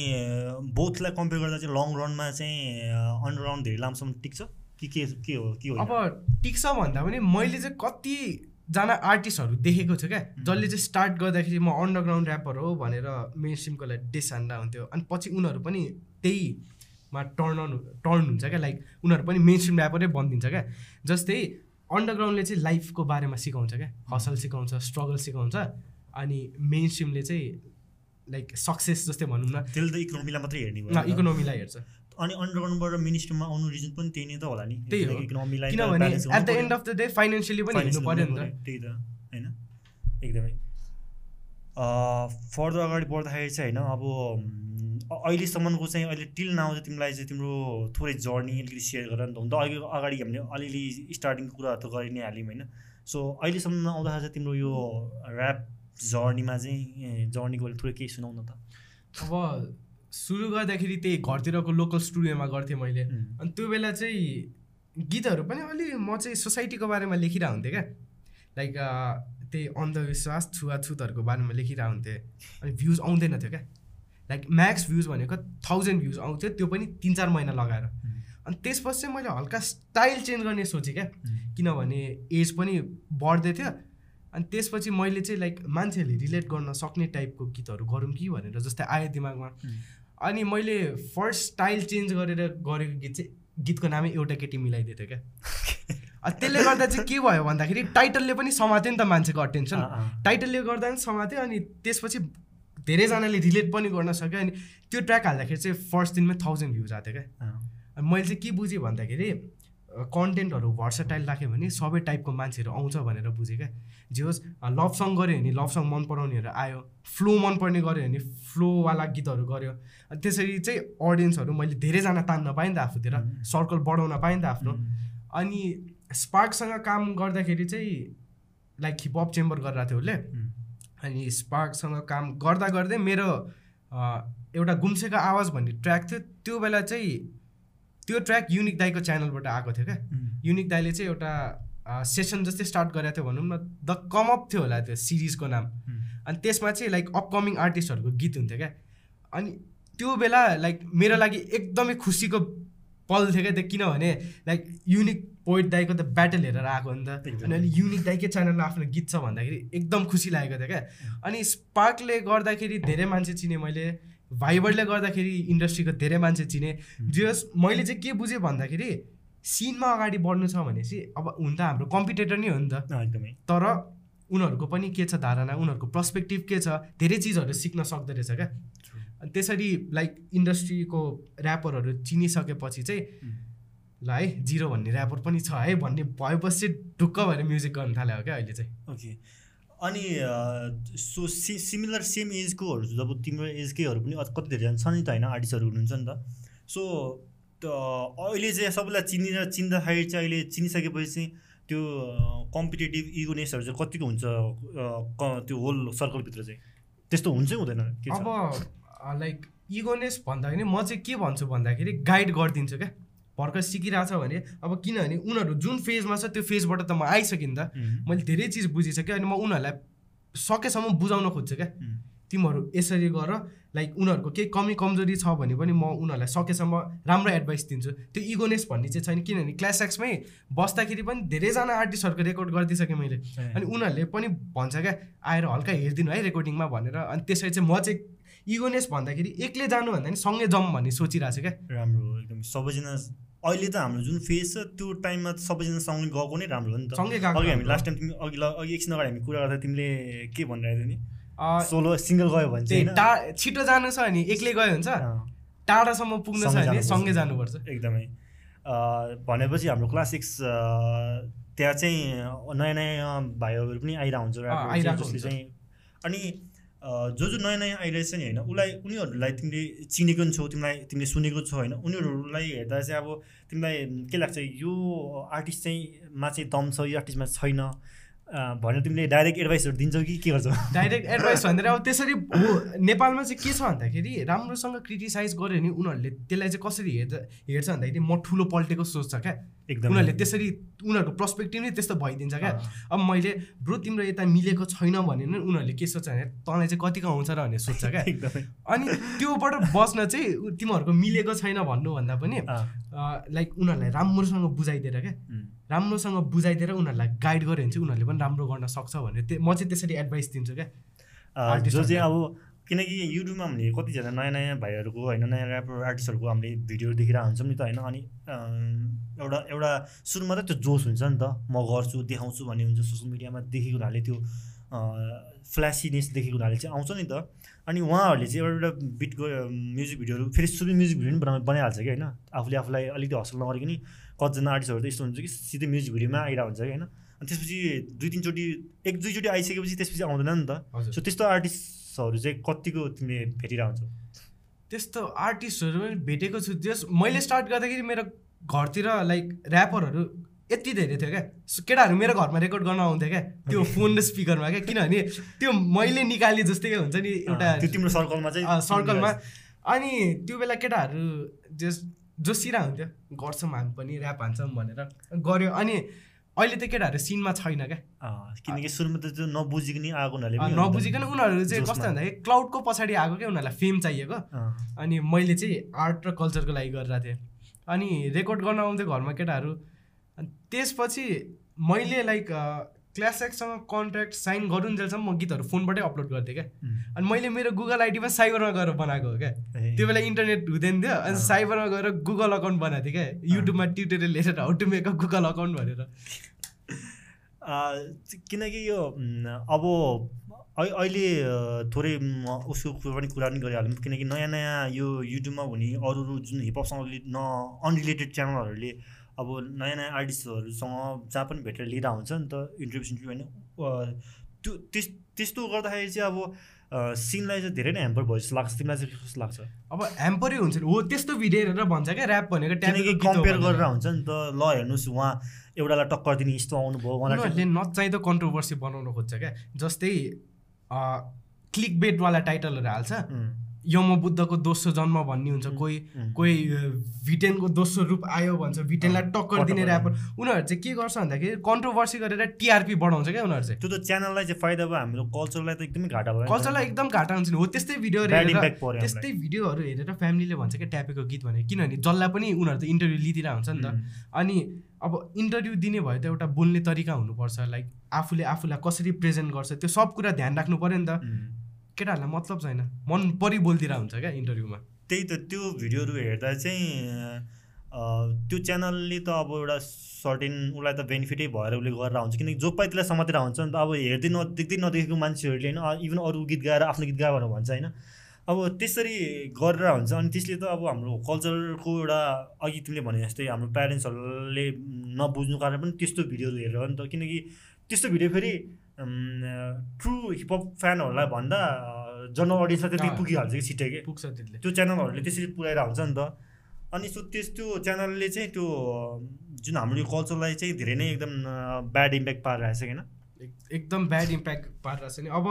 बोथलाई कम्पेयर गर्दा चाहिँ लङ रनमा चाहिँ अन्डरग्राउन्ड धेरै लामोसम्म टिक्छ? कि के के हो के हो अब टिक्छ भन्दा पनि मैले चाहिँ कतिजना आर्टिस्टहरू देखेको छु क्या। जसले चाहिँ स्टार्ट गर्दाखेरि म अन्डरग्राउन्ड ऱ्यापर हो भनेर मेन स्ट्रिमको लागि डिस हान्दा हुन्थ्यो। अनि पछि उनीहरू पनि त्यहीमा टर्न अन टर्न हुन्छ क्या। लाइक उनीहरू पनि मेन स्ट्रिम ऱ्यापरै बनिदिन्छ क्या। जस्तै अन्डरग्राउन्डले चाहिँ लाइफको बारेमा सिकाउँछ क्या। हसल सिकाउँछ स्ट्रगल सिकाउँछ। अनि मेन स्ट्रिमले चाहिँ लाइक सक्सेस जस्तै भनौँ न। त्यसले त इकोनोमीलाई मात्रै हेर्ने भयो। इकोनोमीलाई हेर्छ। अनि अन्डरग्राउन्डबाट मिनिस्ट्रीमा आउनु रिजन पनि त्यही नै त होला नि। त्यही हो। इकोनोमीलाई किनभने at the end of the day financially पनि हेर्नु पऱ्यो नि त। त्यही त होइन? एकदमै। फर्दर अगाडि बढ्दाखेरि चाहिँ होइन अब अहिलेसम्मको चाहिँ अहिले टिल नाउ चाहिँ तिमीलाई चाहिँ तिम्रो थोरै जर्नी अलिकति सेयर गर नि त। हुन त अहिले अगाडि हामीले अलिअलि स्टार्टिङको कुराहरू त गरि नै हाल्यौँ होइन? सो अहिलेसम्म आउँदाखेरि चाहिँ तिम्रो यो ऱ्याप जर्नीमा चाहिँ जर्नीको थोरै केही सुनाउ न त। अब सुरु गर्दाखेरि त्यही घरतिरको लोकल स्टुडियोमा गर्थेँ मैले। अनि त्यो बेला चाहिँ गीतहरू पनि अलि म चाहिँ सोसाइटीको बारेमा लेखिरहेको हुन्थेँ क्या। लाइक त्यही अन्धविश्वास छुवाछुतहरूको बारेमा लेखिरहेको हुन्थेँ। अनि भ्युज आउँदैन थियो क्या। लाइक म्याक्स भ्युज भनेको थाउजन्ड भ्युज आउँथ्यो त्यो पनि तिन चार महिना लगाएर। अनि त्यसपछि चाहिँ मैले हल्का स्टाइल चेन्ज गर्ने सोचेँ क्या। किनभने एज पनि बढ्दै थियो। अनि त्यसपछि मैले चाहिँ लाइक मान्छेहरूले रिलेट गर्न सक्ने टाइपको गीतहरू गरौँ कि भनेर जस्तै आयो दिमागमा। अनि मैले फर्स्ट स्टाइल चेन्ज गरेर गरेको गीत चाहिँ गीतको नामै एउटा केटी मिलाइदिएको थियो क्या त्यसले गर्दा चाहिँ के भयो भन्दाखेरि टाइटलले पनि समात्यो नि त मान्छेको अटेन्सन टाइटलले गर्दा पनि समात्यो अनि त्यसपछि धेरैजनाले रिलेट पनि गर्न सक्यो अनि त्यो ट्र्याक हाल्दाखेरि चाहिँ फर्स्ट दिनमै थाउजन्ड भ्युज आएको थियो क्या अनि मैले चाहिँ के बुझेँ भन्दाखेरि कन्टेन्टहरू भर्सटाइल राख्यो भने सबै टाइपको मान्छेहरू आउँछ भनेर बुझेँ क्या। जे होस् लभ सङ गऱ्यो भने लभ सङ मन पराउनेहरू आयो। फ्लो मनपर्ने गऱ्यो भने फ्लोवाला गीतहरू गऱ्यो। अनि त्यसरी चाहिँ अडियन्सहरू मैले धेरैजना तान्न पाएँ नि त आफूतिर। सर्कल बढाउन पाएँ नि त आफ्नो। अनि स्पार्कसँग काम गर्दाखेरि चाहिँ लाइक हिपहप चेम्बर गरिरहेको थियो उसले। अनि स्पार्कसँग काम गर्दा गर्दै मेरो एउटा गुम्सेको आवाज भन्ने ट्र्याक थियो। त्यो बेला चाहिँ त्यो ट्र्याक युनिक दाईको च्यानलबाट आएको थियो क्या। युनिक दाईले चाहिँ एउटा सेसन जस्तै स्टार्ट गरेको थियो भनौँ न द कमअप थियो होला त्यो सिरिजको नाम। अनि त्यसमा चाहिँ लाइक अपकमिङ आर्टिस्टहरूको गीत हुन्थ्यो क्या। अनि त्यो बेला लाइक मेरो लागि एकदमै खुसीको पल थियो क्या त्यो किनभने लाइक युनिक पोइट दाईको त ब्याटल हेरेर आएको नि त। अनि अहिले युनिक दाईकै च्यानलमा आफ्नो गीत छ भन्दाखेरि एकदम खुसी लागेको थियो क्या। अनि स्पार्कले गर्दाखेरि धेरै मान्छे चिने मैले। भाइबरले गर्दाखेरि इन्डस्ट्रीको धेरै मान्छे चिने। जस मैले चाहिँ के बुझेँ भन्दाखेरि सिनमा अगाडि बढ्नु छ भने चाहिँ अब हुन त हाम्रो कम्पिटेटर नै हो नि त। एकदमै। तर उनीहरूको पनि के छ धारणा उनीहरूको पर्सपेक्टिभ के छ धेरै चिजहरू सिक्न सक्दो रहेछ क्या। अनि त्यसरी लाइक इन्डस्ट्रीको ऱ्यापरहरू चिनिसकेपछि चाहिँ ल है जिरो भन्ने ऱ्यापर पनि छ है भन्ने भएपछि चाहिँ ढुक्क भएर म्युजिक गर्न थाल्यो क्या अहिले चाहिँ। ओके अनि सो सि सिमिलर सेम एजकोहरू जब तिम्रो एजकैहरू पनि कति धेरै छ नि त होइन आर्टिस्टहरू हुनुहुन्छ नि त। सो अहिले चाहिँ सबैलाई चिनेर चिन्दाखेरि चाहिँ अहिले चिनिसकेपछि चाहिँ त्यो कम्पिटेटिभ इगोनेसहरू चाहिँ कतिको हुन्छ त्यो होल सर्कलभित्र चाहिँ? त्यस्तो हुन्छ हुँदैन अब लाइक इगोनेस भन्दाखेरि म चाहिँ के भन्छु भन्दाखेरि गाइड गरिदिन्छु क्या। भर्खर सिकिरहेछ भने अब किनभने उनीहरू जुन फेजमा छ त्यो फेजबाट त म आइसकेँ नि त मैले धेरै चिज बुझिसकेँ अनि म उनीहरूलाई सकेसम्म बुझाउन खोज्छु क्या तिमीहरू यसरी गर लाइक उनीहरूको केही कमी कमजोरी छ भने पनि म उनीहरूलाई सकेसम्म राम्रो एडभाइस दिन्छु। त्यो इगोनेस भन्ने चाहिँ छैन किनभने क्लास एक्समै बस्दाखेरि पनि धेरैजना आर्टिस्टहरूको रेकर्ड गरिदिइसकेँ मैले। अनि उनीहरूले पनि भन्छ क्या आएर हल्का हेरिदिनु है रेकर्डिङमा भनेर। अनि त्यसरी चाहिँ म चाहिँ इगोनेस भन्दाखेरि एक्लै जानु भन्दा नि सँगै जाउँ भन्ने सोचिरहेको छु क्या। राम्रो एकदम सबैजना अहिले त हाम्रो जुन फेज छ त्यो टाइममा सबैजना सँगै गएको नै राम्रो हो नि त। सँगै अघि हामी लास्ट टाइम तिमी अघि अघि एकछिन अगाडि हामी कुरा गर्दा तिमीले के भनिरहेको थियौ नि? सोलो सिङ्गल गयो भने चाहिँ टा छिटो जानु छ भने एक्लै गयो हुन्छ टाढासम्म पुग्नु छ भने सँगै जानुपर्छ। एकदमै। भनेपछि हाम्रो क्लास सिक्स त्यहाँ चाहिँ नयाँ नयाँ भाइहरू पनि आइरहेको हुन्छ। जसले चाहिँ अनि जो जो नयाँ नयाँ आइरहेछ नि होइन उसलाई उनीहरूलाई तिमीले चिनेको पनि छौ तिमीलाई तिमीले सुनेको छौ होइन उनीहरूलाई हेर्दा चाहिँ अब तिमीलाई के लाग्छ यो आर्टिस्ट चाहिँ मा चाहिँ दम छ यो आर्टिस्टमा छैन? भनेर तिमीले डाइरेक्ट एडभाइसहरू दिन्छौ कि के गर्छौ? डाइरेक्ट एडभाइस भनेर अब त्यसरी हो नेपालमा चाहिँ के छ भन्दाखेरि राम्रोसँग क्रिटिसाइज गऱ्यो भने उनीहरूले त्यसलाई चाहिँ कसरी हेर्छ हेर्छ भन्दाखेरि म ठुलो पल्टेको सोच्छ क्या। एकदम। उनीहरूले त्यसरी उनीहरूको पर्सपेक्टिभ नै त्यस्तो भइदिन्छ क्या। अब मैले ब्रो तिम्रो यता मिलेको छैन भने नि उनीहरूले के सोच्छ भने तँलाई चाहिँ कतिको आउँछ र भन्ने सोध्छ क्या। अनि त्योबाट बस्न चाहिँ तिमीहरूको मिलेको छैन भन्नुभन्दा पनि लाइक उनीहरूलाई राम्रोसँग बुझाइदिएर क्या। राम्रोसँग बुझाइदिएर उनीहरूलाई गाइड गऱ्यो भने चाहिँ उनीहरूले पनि राम्रो गर्न सक्छ भनेर त्यो म चाहिँ त्यसरी एडभाइस दिन्छु क्या। जो चाहिँ अब किनकि युट्युबमा हामीले कतिजना नयाँ नयाँ भाइहरूको होइन नयाँ ऱ्यापर आर्टिस्टहरूको हामीले भिडियो देखिरहेको हुन्छौँ नि त होइन अनि एउटा एउटा सुरुमा त त्यो जोस हुन्छ नि त। म गर्छु देखाउँछु भन्ने हुन्छ सोसियल मिडियामा देखेको हुनाले त्यो फ्ल्यासिनेस देखेको हुनाले चाहिँ आउँछ नि त। अनि उहाँहरूले चाहिँ एउटा एउटा बिट म्युजिक भिडियोहरू फेरि सुरु म्युजिक भिडियो पनि बना बनाइहाल्छ कि होइन। आफूले आफूलाई अलिकति हसल नगरिकन कतिजना आर्टिस्टहरू त यस्तो हुन्छ कि सिधै म्युजिक भिडियोमा आइरहेको हुन्छ कि होइन? अनि त्यसपछि दुई तिनचोटि एक दुईचोटि आइसकेपछि त्यसपछि आउँदैन नि त। सो त्यस्तो आर्टिस्टहरू चाहिँ कतिको तिमीले भेटिरहेको हुन्छौ? त्यस्तो आर्टिस्टहरू पनि भेटेको छु। जस मैले स्टार्ट गर्दाखेरि मेरो घरतिर लाइक ऱ्यापरहरू यति धेरै थियो क्या। केटाहरू मेरो घरमा रेकर्ड गर्न आउँथ्यो क्या। त्यो फोन र स्पिकरमा क्या। किनभने त्यो मैले निकालेँ जस्तै हुन्छ नि एउटा तिम्रो सर्कलमा चाहिँ सर्कलमा अनि त्यो बेला केटाहरू जस जोसिरा हुन्थ्यो। गर्छौँ हामी पनि ऱ्याप हान्छौँ भनेर गऱ्यो अनि अहिले त केटाहरू सिनमा छैन क्या। किनकि सुरुमा त त्यो नबुझिकन आएको हुनाले नबुझिकन उनीहरू चाहिँ। कस्तो भन्दाखेरि क्लाउडको पछाडि आएको क्या उनीहरूलाई फेम चाहिएको। अनि मैले चाहिँ आर्ट र कल्चरको लागि गरिरहेको थिएँ। अनि रेकर्ड गर्न आउँथेँ घरमा केटाहरू। अनि त्यसपछि मैले लाइक क्लास एक्ससँग कन्ट्याक्ट साइन गरुन्जेलसम्म म गीतहरू फोनबाटै अपलोड गर्थेँ क्या। अनि मैले मेरो गुगल आइडीमा साइबरमा गएर बनाएको हो क्या। त्यो बेला इन्टरनेट हुँदैन थियो अनि। साइबरमा गएर गुगल अकाउन्ट बनाएको थिएँ क्या। युट्युबमा ट्युटोरियल हेरेर how to make a Google account भनेर। किनकि यो अब अहि- अहिले थोरै उसको पनि कुरा पनि गरिहालौँ। किनकि नयाँ नयाँ यो युट्युबमा हुने अरू अरू जुन हिपहपसँग न अनरिलेटेड च्यानलहरूले अब नयाँ नयाँ आर्टिस्टहरूसँग जहाँ पनि भेटेर लिएर हुन्छ नि त इन्टरभ्यू सिन्टरभ्यू होइन त्यो त्यस त्यस्तो गर्दाखेरि चाहिँ अब सिनलाई चाहिँ धेरै नै ह्याम्पर भयो जस्तो लाग्छ। तिमीलाई चाहिँ कस्तो लाग्छ? अब ह्याम्परै हुन्छ हो त्यस्तो भिडियो हेरेर भन्छ क्या ऱ्याप भनेको हो कम्पेयर भनेर। गरेर हुन्छ नि त ल हेर्नुहोस् उहाँ एउटालाई टक्कर दिने यस्तो आउनुभयो उहाँलाई उनीहरूले नचाहिँदो कन्ट्रोभर्सी बनाउन खोज्छ क्या। जस्तै क्लिक बेटवाला टाइटलहरू हाल्छ। यम बुद्धको दोस्रो जन्म भन्ने हुन्छ कोही कोही भिटेनको दोस्रो रूप आयो भन्छ भिटेनलाई टक्कर दिने ऱ्यापर उनीहरू चाहिँ के गर्छ भन्दाखेरि कन्ट्रोभर्सी गरेर टिआरपी बढाउँछ क्या उनीहरू चाहिँ। त्यो त च्यानललाई चाहिँ फाइदा भयो हाम्रो कल्चरलाई त एकदमै घाटा भयो। कल्चरलाई एकदम घाटा हुन्छ नि। हो त्यस्तै भिडियोहरू हेरेर त्यस्तै भिडियोहरू हेरेर फ्यामिलीले भन्छ क्या ट्यापेको गीत भने किनभने जसलाई पनि उनीहरू त इन्टरभ्यू लिइदिरहेको हुन्छ नि त। अनि अब इन्टरभ्यू दिने भयो त एउटा बोल्ने तरिका हुनुपर्छ। लाइक आफूले आफूलाई कसरी प्रेजेन्ट गर्छ त्यो सब कुरा ध्यान राख्नु पऱ्यो नि त। केटाहरूलाई मतलब छैन। मन परि बोलिदिएर हुन्छ क्या इन्टरभ्यूमा। त्यही त त्यो भिडियोहरू हेर्दा चाहिँ त्यो च्यानलले त अब एउटा सर्टेन उसलाई त बेनिफिटै भएर उसले गरेर हुन्छ किनकि जो पाइ त्यसलाई समातेर हुन्छ नि त अब हेर्दै नदेख्दै नदेखेको मान्छेहरूले होइन इभन अरू गीत गाएर आफ्नो गीत गाएर भन्छ होइन। अब त्यसरी गरेर हुन्छ अनि त्यसले त अब हाम्रो कल्चरको एउटा अघि तिमीले भने जस्तै हाम्रो प्यारेन्ट्सहरूले नबुझ्नु कारण पनि त्यस्तो भिडियोहरू हेरेर नि त। किनकि त्यस्तो भिडियो फेरि ट्रु हिपहप फ्यानहरूलाई भन्दा जनरल अडियन्सलाई त्यति। पुगिहाल्छ कि छिट्टै कि? पुग्छ त्यसले त्यो च्यानलहरूले त्यसरी पुऱ्याएर हुन्छ नि त। अनि सो त्यस त्यो च्यानलले चाहिँ त्यो जुन हाम्रो यो कल्चरलाई चाहिँ धेरै नै एकदम ब्याड इम्प्याक्ट पारिरहेको छ होइन एक- एकदम ब्याड इम्प्याक्ट पारिरहेको छ नि। अब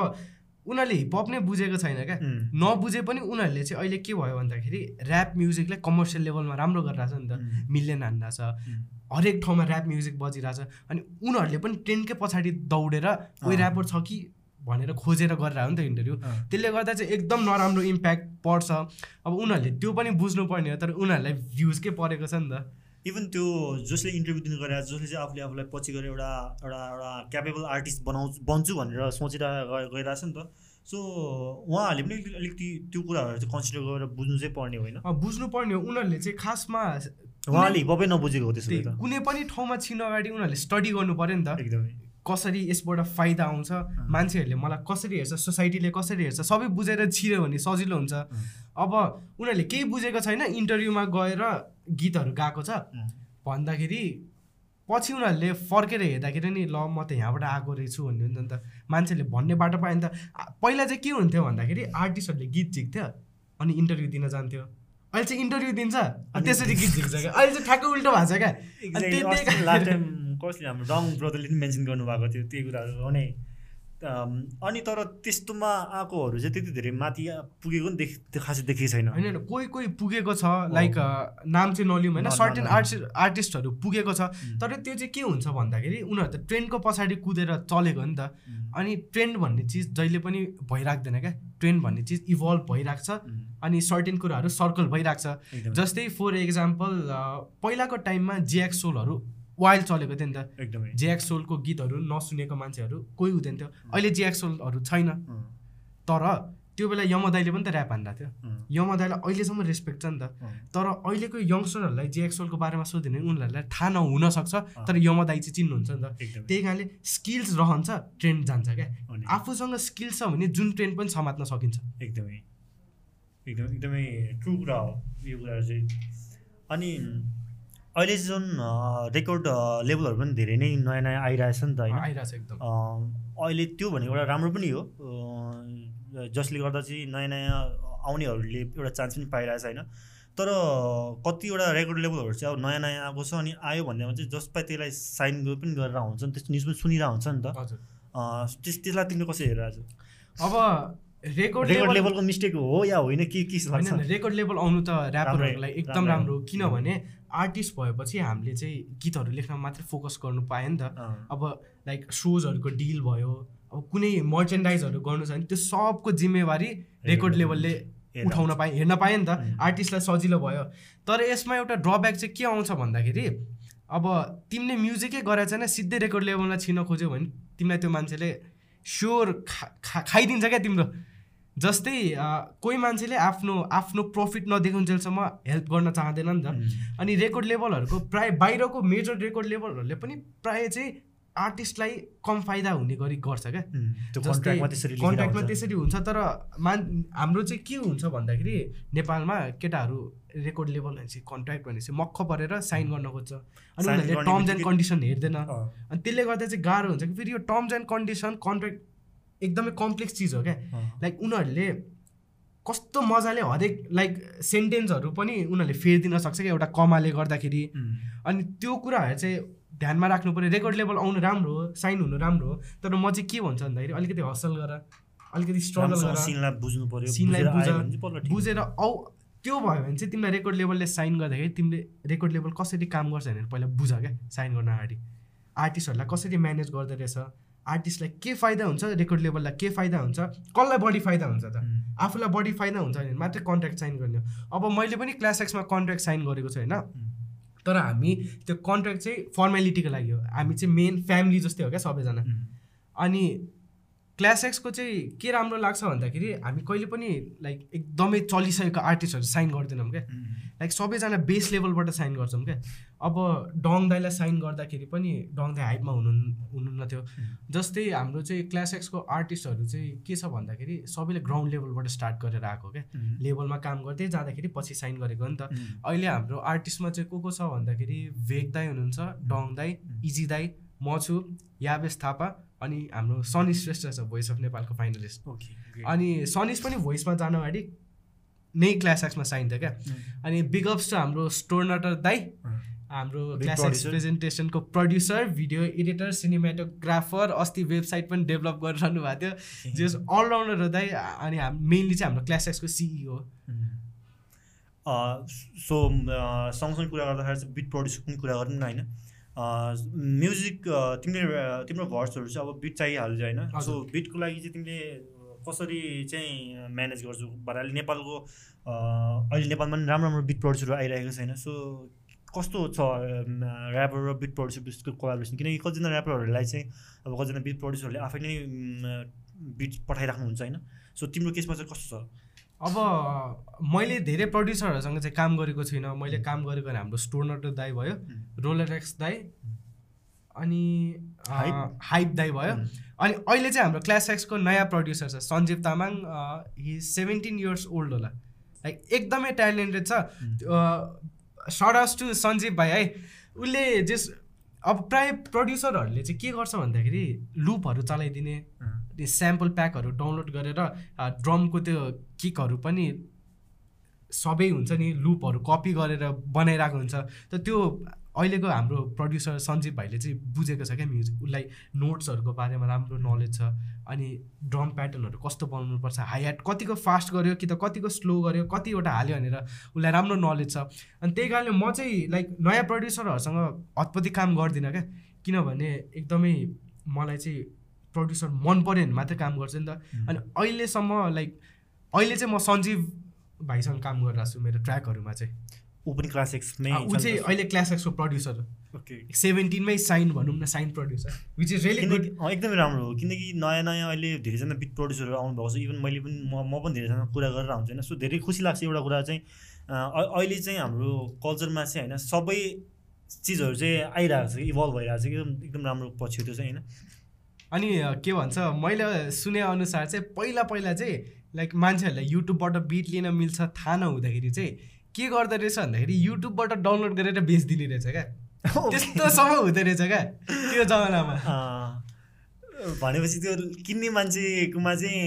उनीहरूले हिपहप नै बुझेको छैन क्या। नबुझे पनि उनीहरूले चाहिँ अहिले के भयो भन्दाखेरि ऱ्याप म्युजिकलाई कमर्सियल लेभलमा राम्रो गरिरहेछ नि त। मिलियन हान्दैछ उम्, हरेक ठाउँमा ऱ्याप म्युजिक बजिरहेछ। अनि उनीहरूले पनि ट्रेन्डकै पछाडि दौडेर कोही। ऱ्यापर छ कि भनेर खोजेर गरेर हो नि त इन्टरभ्यू त्यसले गर्दा चाहिँ एकदम नराम्रो इम्प्याक्ट पर्छ। अब उनीहरूले त्यो पनि बुझ्नुपर्ने हो तर उनीहरूलाई भ्युजकै परेको छ नि त? इभन त्यो जसले इन्टरभ्यू दिनु गएर जसले चाहिँ आफूले आफूलाई पछि गएर एउटा एउटा एउटा क्यापेबल आर्टिस्ट बनाउँछु बन्छु भनेर सोचेर गए- गइरहेछ नि त। सो उहाँहरूले पनि अलिकति त्यो कुराहरू चाहिँ कन्सिडर गरेर बुझ्नु चाहिँ पर्ने होइन। बुझ्नुपर्ने हो। उनीहरूले चाहिँ खासमा उहाँले हिपहपै नबुझेको हो त्यसो कुनै पनि ठाउँमा छिर्नु अगाडि उनीहरूले स्टडी गर्नु पऱ्यो नि त। एकदमै। कसरी यसबाट फाइदा आउँछ मान्छेहरूले मलाई कसरी हेर्छ सोसाइटीले कसरी हेर्छ सबै बुझेर छिर्यो भने सजिलो हुन्छ। अब उनीहरूले केही बुझेको छैन इन्टरभ्यूमा गएर गीतहरू गाएको छ। भन्दाखेरि पछि उनीहरूले फर्केर हेर्दाखेरि नि ल म त यहाँबाट आएको रहेछु भन्ने हुन्छ नि त। मान्छेले भन्ने बाटो पायो नि त। पहिला चाहिँ के हुन्थ्यो भन्दाखेरि आर्टिस्टहरूले गीत झिक्थ्यो अनि इन्टरभ्यू दिन जान्थ्यो। अहिले चाहिँ इन्टरभ्यू दिन्छ। त्यसरी गीत झिक्छ क्या। अहिले चाहिँ ठ्याक्कै उल्टो भएको छ क्या। कसले हाम्रो रङ ब्रदरले पनि मेन्सन गर्नुभएको थियो त्यही कुराहरू हो नै अनि तर त्यस्तोमा आएकोहरू चाहिँ त्यति धेरै माथि पुगेको पनि देखि त्यो खासै देखेको छैन। होइन होइन कोही कोही पुगेको छ लाइक नाम चाहिँ नलिउँ होइन न- न- सर्टेन न- आर्टिस्ट आर्टिस्टहरू पुगेको छ। तर त्यो चाहिँ के हुन्छ भन्दाखेरि उनीहरू त ट्रेन्डको पछाडि कुदेर चलेको नि त। अनि ट्रेन्ड भन्ने चिज जहिले पनि भइराख्दैन क्या। ट्रेन्ड भन्ने चिज इभल्भ भइरहेको छ अनि सर्टेन कुराहरू सर्कल भइरहेको छ जस्तै फर इक्जाम्पल पहिलाको टाइममा जिएक्स सोलहरू वाइल्ड चलेको थियो नि त। एकदमै। जिएक्स सोलको गीतहरू नसुनेको मान्छेहरू कोही हुँदैन थियो। अहिले जिएक्स सोलहरू छैन। तर त्यो बेला यमदाईले पनि त ऱ्याप हान्दा थियो। यमदाईलाई अहिलेसम्म रेस्पेक्ट छ नि त। तर अहिलेको यङ्स्टरहरूलाई जेएक्सोलको बारेमा सोध्यो भने उनीहरूलाई थाहा नहुनसक्छ तर यमदाई चाहिँ चिन्नुहुन्छ नि त। त्यही कारणले स्किल्स रहन्छ ट्रेन्ड जान्छ क्या। आफूसँग स्किल्स छ भने जुन ट्रेन्ड पनि समात्न सकिन्छ। एकदमै। एकदमै एकदमै ट्रु कुरा हो। यो कुराहरू चाहिँ। अनि अहिले जुन रेकर्ड लेभलहरू पनि धेरै नै नयाँ नयाँ आइरहेछ नि त होइन? आइरहेछ एकदम। अहिले त्यो भनेको एउटा राम्रो पनि हो। जसले गर्दा चाहिँ नयाँ नयाँ आउनेहरूले एउटा चान्स पनि पाइरहेछ होइन। तर कतिवटा रेकर्ड लेभलहरू चाहिँ अब नयाँ नयाँ आएको छ अनि आयो भन्नेमा चाहिँ जस पाइ त्यसलाई साइन पनि गरेर हुन्छ नि। त्यस्तो न्युज पनि सुनिरहेको हुन्छ नि त। हजुर। त्यस त्यसलाई तिमीले कसरी हेरिरहेको छौ? अब रेकर्ड रेकर्ड लेभल लेभलको मिस्टेक हो या होइन के के होइन रेकर्ड लेभल आउनु त ऱ्यापरहरूलाई एकदम राम्रो, हो। किनभने आर्टिस्ट भएपछि हामीले चाहिँ गीतहरू लेख्न मात्रै फोकस गर्नु पायो नि त। अब लाइक सोजहरूको डिल भयो अब कुनै मर्चेन्डाइजहरू गर्नु छ भने त्यो सबको जिम्मेवारी रेकर्ड लेभलले। उठाउन पाएँ हेर्न पाएँ नि त. आर्टिस्टलाई सजिलो भयो। तर यसमा एउटा ड्रब्याक चाहिँ के आउँछ भन्दाखेरि अब तिमीले म्युजिकै गरेर चाहिँ सिधै रेकर्ड लेभलमा छिर्न खोज्यौ भने तिमीलाई त्यो मान्छेले स्योर खा खा- खाइदिन्छ क्या तिम्रो। जस्तै कोही मान्छेले आफ्नो आफ्नो प्रफिट नदेखाउन्जेलसम्म हेल्प गर्न चाहँदैन नि त। अनि रेकर्ड लेभलहरूको प्राय बाहिरको मेजर रेकर्ड लेभलहरूले पनि प्राय चाहिँ आर्टिस्टलाई कम फाइदा हुने गरी गर्छ क्या। कन्ट्र्याक्टमा त्यसरी हुन्छ। तर मान हाम्रो चाहिँ के हुन्छ भन्दाखेरि नेपालमा केटाहरू रेकर्ड लेभल भनेपछि कन्ट्र्याक्ट भनेपछि मक्ख परेर साइन गर्न खोज्छ। अनि उनीहरूले टर्म्स एन्ड कन्डिसन हेर्दैन। अनि त्यसले गर्दा चाहिँ गाह्रो हुन्छ कि फेरि यो टर्म्स एन्ड कन्डिसन कन्ट्र्याक्ट एकदमै कम्प्लेक्स चिज हो क्या। लाइक उनीहरूले कस्तो मजाले हरेक लाइक सेन्टेन्सहरू पनि उनीहरूले फेरिदिन सक्छ क्या एउटा कमाले गर्दाखेरि। अनि त्यो कुराहरू चाहिँ ध्यानमा राख्नु पऱ्यो रेकर्ड लेभल आउनु राम्रो हो साइन हुनु राम्रो हो तर म चाहिँ के भन्छु भन्दाखेरि अलिकति हसल गर अलिकति स्ट्रगल गर। सिनलाई बुझ्नु पर्यो सिनलाई बुझेर बुझ। बुझेर औ त्यो भयो भने चाहिँ तिमीलाई रेकर्ड लेभलले साइन गर्दाखेरि तिमीले रेकर्ड लेभल कसरी काम गर्छ भनेर पहिला बुझ क्या साइन गर्न अगाडि। आर्टिस्टहरूलाई कसरी म्यानेज गर्दो रहेछ आर्टिस्टलाई के फाइदा हुन्छ रेकर्ड लेभललाई के फाइदा हुन्छ कसलाई बढी फाइदा हुन्छ त? आफूलाई बढी फाइदा हुन्छ भने मात्रै कन्ट्र्याक्ट साइन गर्ने अब मैले पनि क्लास एक्समा कन्ट्र्याक्ट साइन गरेको छु होइन? तर हामी त्यो कन्ट्र्याक्ट चाहिँ फर्मेलिटीको लागि हो। हामी चाहिँ मेन फ्यामिली जस्तै हो क्या सबैजना। अनि क्लास एक्सको चाहिँ के राम्रो लाग्छ भन्दाखेरि हामी कहिले पनि लाइक एकदमै चलिसकेको आर्टिस्टहरू साइन गर्दैनौँ क्या। लाइक सबैजना बेस लेभलबाट साइन गर्छौँ क्या। अब डङ दाईलाई साइन गर्दाखेरि पनि डङ दाई हाइपमा हुनु हुनुहुन्न थियो जस्तै हाम्रो चाहिँ क्लास एक्सको आर्टिस्टहरू चाहिँ के छ भन्दाखेरि सबैले ग्राउन्ड लेभलबाट स्टार्ट गरेर आएको क्या। लेभलमा काम गर्दै जाँदाखेरि पछि साइन गरेको नि त। अहिले हाम्रो आर्टिस्टमा चाहिँ को को छ भन्दाखेरि वेग दाई हुनुहुन्छ डङ दाई इजी दाई म छु यावेश थापा अनि हाम्रो सनी श्रेष्ठ छ भोइस अफ नेपालको फाइनलिस्ट ओके. अनि सनिस पनि भोइसमा जानु अगाडि नै क्लास एक्समा साइन थियो क्या। उम्, अनि बिग अप्स छ हाम्रो स्टोर नटर दाई अँ, हाम्रो क्लास एक्स. प्रेजेन्टेसनको प्रड्युसर भिडियो एडिटर सिनेमाटोग्राफर अस्ति वेबसाइट पनि डेभलप गरिरहनु भएको थियो। जस अलराउन्डर हो दाई अनि हाम मेनली चाहिँ हाम्रो क्लास एक्सको सिइओ सो सँगसँगै कुरा गर्दाखेरि चाहिँ बिट प्रड्युसर पनि कुरा गरौँ न होइन? म्युजिक तिमीले तिम्रो भर्सहरू चाहिँ अब बिट चाहिहाल्छ होइन। सो बिटको लागि चाहिँ तिमीले कसरी चाहिँ म्यानेज गर्छौ? भन्नाले नेपालको अहिले नेपालमा पनि राम्रो राम्रो बिट प्रड्युसरहरू आइरहेको छैन। सो कस्तो छ ऱ्यापर र बिट प्रड्युसर बिचको कोलाबरेसन किनकि कतिजना ऱ्यापरहरूलाई चाहिँ अब कतिजना बिट प्रड्युसरहरूले आफै नै बिट पठाइराख्नुहुन्छ होइन? सो तिम्रो केसमा चाहिँ कस्तो छ? अब मैले धेरै प्रड्युसरहरूसँग चाहिँ काम गरेको छुइनँ मैले काम गरेको हाम्रो स्टोर नटर दाई भयो रोलर एक्स दाई अनि हाइप? दाई भयो. अनि अहिले चाहिँ हाम्रो क्लास एक्सको नयाँ प्रड्युसर छ Sanjeev Tamang. He seventeen years old होला। लाइक एकदमै ट्यालेन्टेड छ। सडास टु सञ्जीव भाइ है। उसले जस अब प्राय प्रड्युसरहरूले चाहिँ के गर्छ भन्दाखेरि लुपहरू चलाइदिने। त्यो स्याम्पल प्याकहरू डाउनलोड गरेर ड्रमको त्यो किकहरू पनि सबै हुन्छ नि लुपहरू कपी गरेर बनाइरहेको हुन्छ। त त्यो अहिलेको हाम्रो प्रड्युसर सञ्जीव भाइले चाहिँ बुझेको छ क्या म्युजिक उसलाई नोट्सहरूको बारेमा राम्रो नलेज छ अनि ड्रम प्याटर्नहरू कस्तो बनाउनुपर्छ हाई ह्याट कतिको फास्ट गर्यो कि त कतिको स्लो गर्यो कतिवटा हाल्यो भनेर उसलाई राम्रो नलेज छ। अनि त्यही कारणले म चाहिँ लाइक नयाँ प्रड्युसरहरूसँग हतपति काम गर्दिनँ क्या। किनभने एकदमै मलाई चाहिँ प्रड्युसर मन पऱ्यो भने मात्रै काम गर्छु नि त। अनि अहिलेसम्म लाइक अहिले चाहिँ म सञ्जीव भाइसँग काम गरिरहेको छु मेरो ट्र्याकहरूमा चाहिँ। ऊ पनि क्लास एक्समै ऊ चाहिँ अहिले क्लास एक्सको प्रड्युसर ओके। सेभेन्टिनमै साइन भनौँ न sign producer which is really good एकदमै राम्रो हो किनकि नयाँ नयाँ अहिले धेरैजना बिट प्रड्युसरहरू आउनुभएको छ। इभन मैले पनि म म पनि धेरैजना कुरा गरेर हुन्छ होइन? सो धेरै खुसी लाग्छ एउटा कुरा चाहिँ अहिले चाहिँ हाम्रो कल्चरमा चाहिँ होइन सबै चिजहरू चाहिँ आइरहेको छ इभल्भ भइरहेको छ एकदम एकदम राम्रो पछि त्यो चाहिँ होइन? अनि के भन्छ मैले सुने अनुसार चाहिँ पहिला पहिला चाहिँ लाइक मान्छेहरूलाई युट्युबबाट बिट लिन मिल्छ थाहा नहुँदाखेरि चाहिँ के गर्दो रहेछ भन्दाखेरि युट्युबबाट डाउनलोड गरेर बेचिदिने रहेछ क्या त्यस्तोसम्म हुँदो रहेछ क्या त्यो जमानामा भनेपछि त्यो किन्ने मान्छेकोमा चाहिँ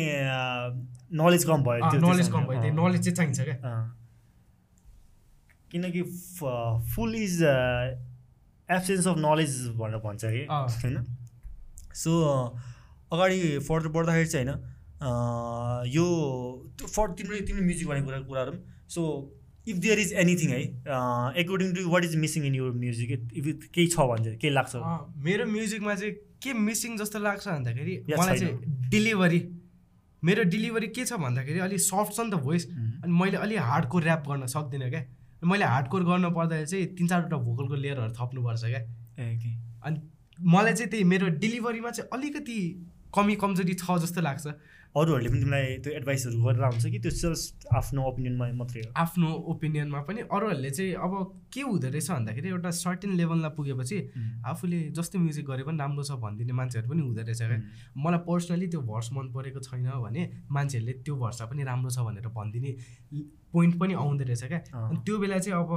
नलेज कम भयो त्यो- त्यो नलेज। कम भयो त्यही अँ। नलेज चाहिँ चाहिन्छ क्या। किनकि fool is absence of knowledge भनेर भन्छ कि। होइन सो अगाडि फर्दर बढ्दाखेरि चाहिँ होइन यो फर तिम्रो तिम्रो म्युजिक भन्ने कुरा कुराहरू पनि। So if there is anything है according to what is missing in your music if केही छ भने चाहिँ केही लाग्छ? मेरो म्युजिकमा चाहिँ के मिसिङ जस्तो लाग्छ भन्दाखेरि मलाई? चाहिँ डेलिभरी मेरो डेलिभरी के छ भन्दाखेरि अलिक सफ्ट छ नि त भोइस अनि मैले अलिक हार्डको ऱ्याप गर्न सक्दिनँ क्या। मैले हार्डकोर गर्नु पर्दाखेरि चाहिँ तिन चारवटा भोकलको लेयरहरू थप्नुपर्छ क्या। अनि मलाई चाहिँ त्यही मेरो डेलिभरीमा चाहिँ अलिकति कमी कमजोरी छ जस्तो लाग्छ। अरूहरूले पनि तिमीलाई त्यो एडभाइसहरू गरेर हुन्छ कि? त्यो जस्ट आफ्नो ओपिनियनमा मात्रै हो। आफ्नो ओपिनियनमा पनि अरूहरूले चाहिँ अब के हुँदो रहेछ भन्दाखेरि एउटा सर्टेन लेभलमा पुगेपछि आफूले जस्तो म्युजिक गरे पनि राम्रो छ भनिदिने मान्छेहरू पनि हुँदो रहेछ क्या। मलाई पर्सनली त्यो भर्स मन परेको छैन भने मान्छेहरूले त्यो भर्स पनि राम्रो छ भनेर भनिदिने पोइन्ट पनि आउँदो रहेछ क्या। त्यो बेला चाहिँ अब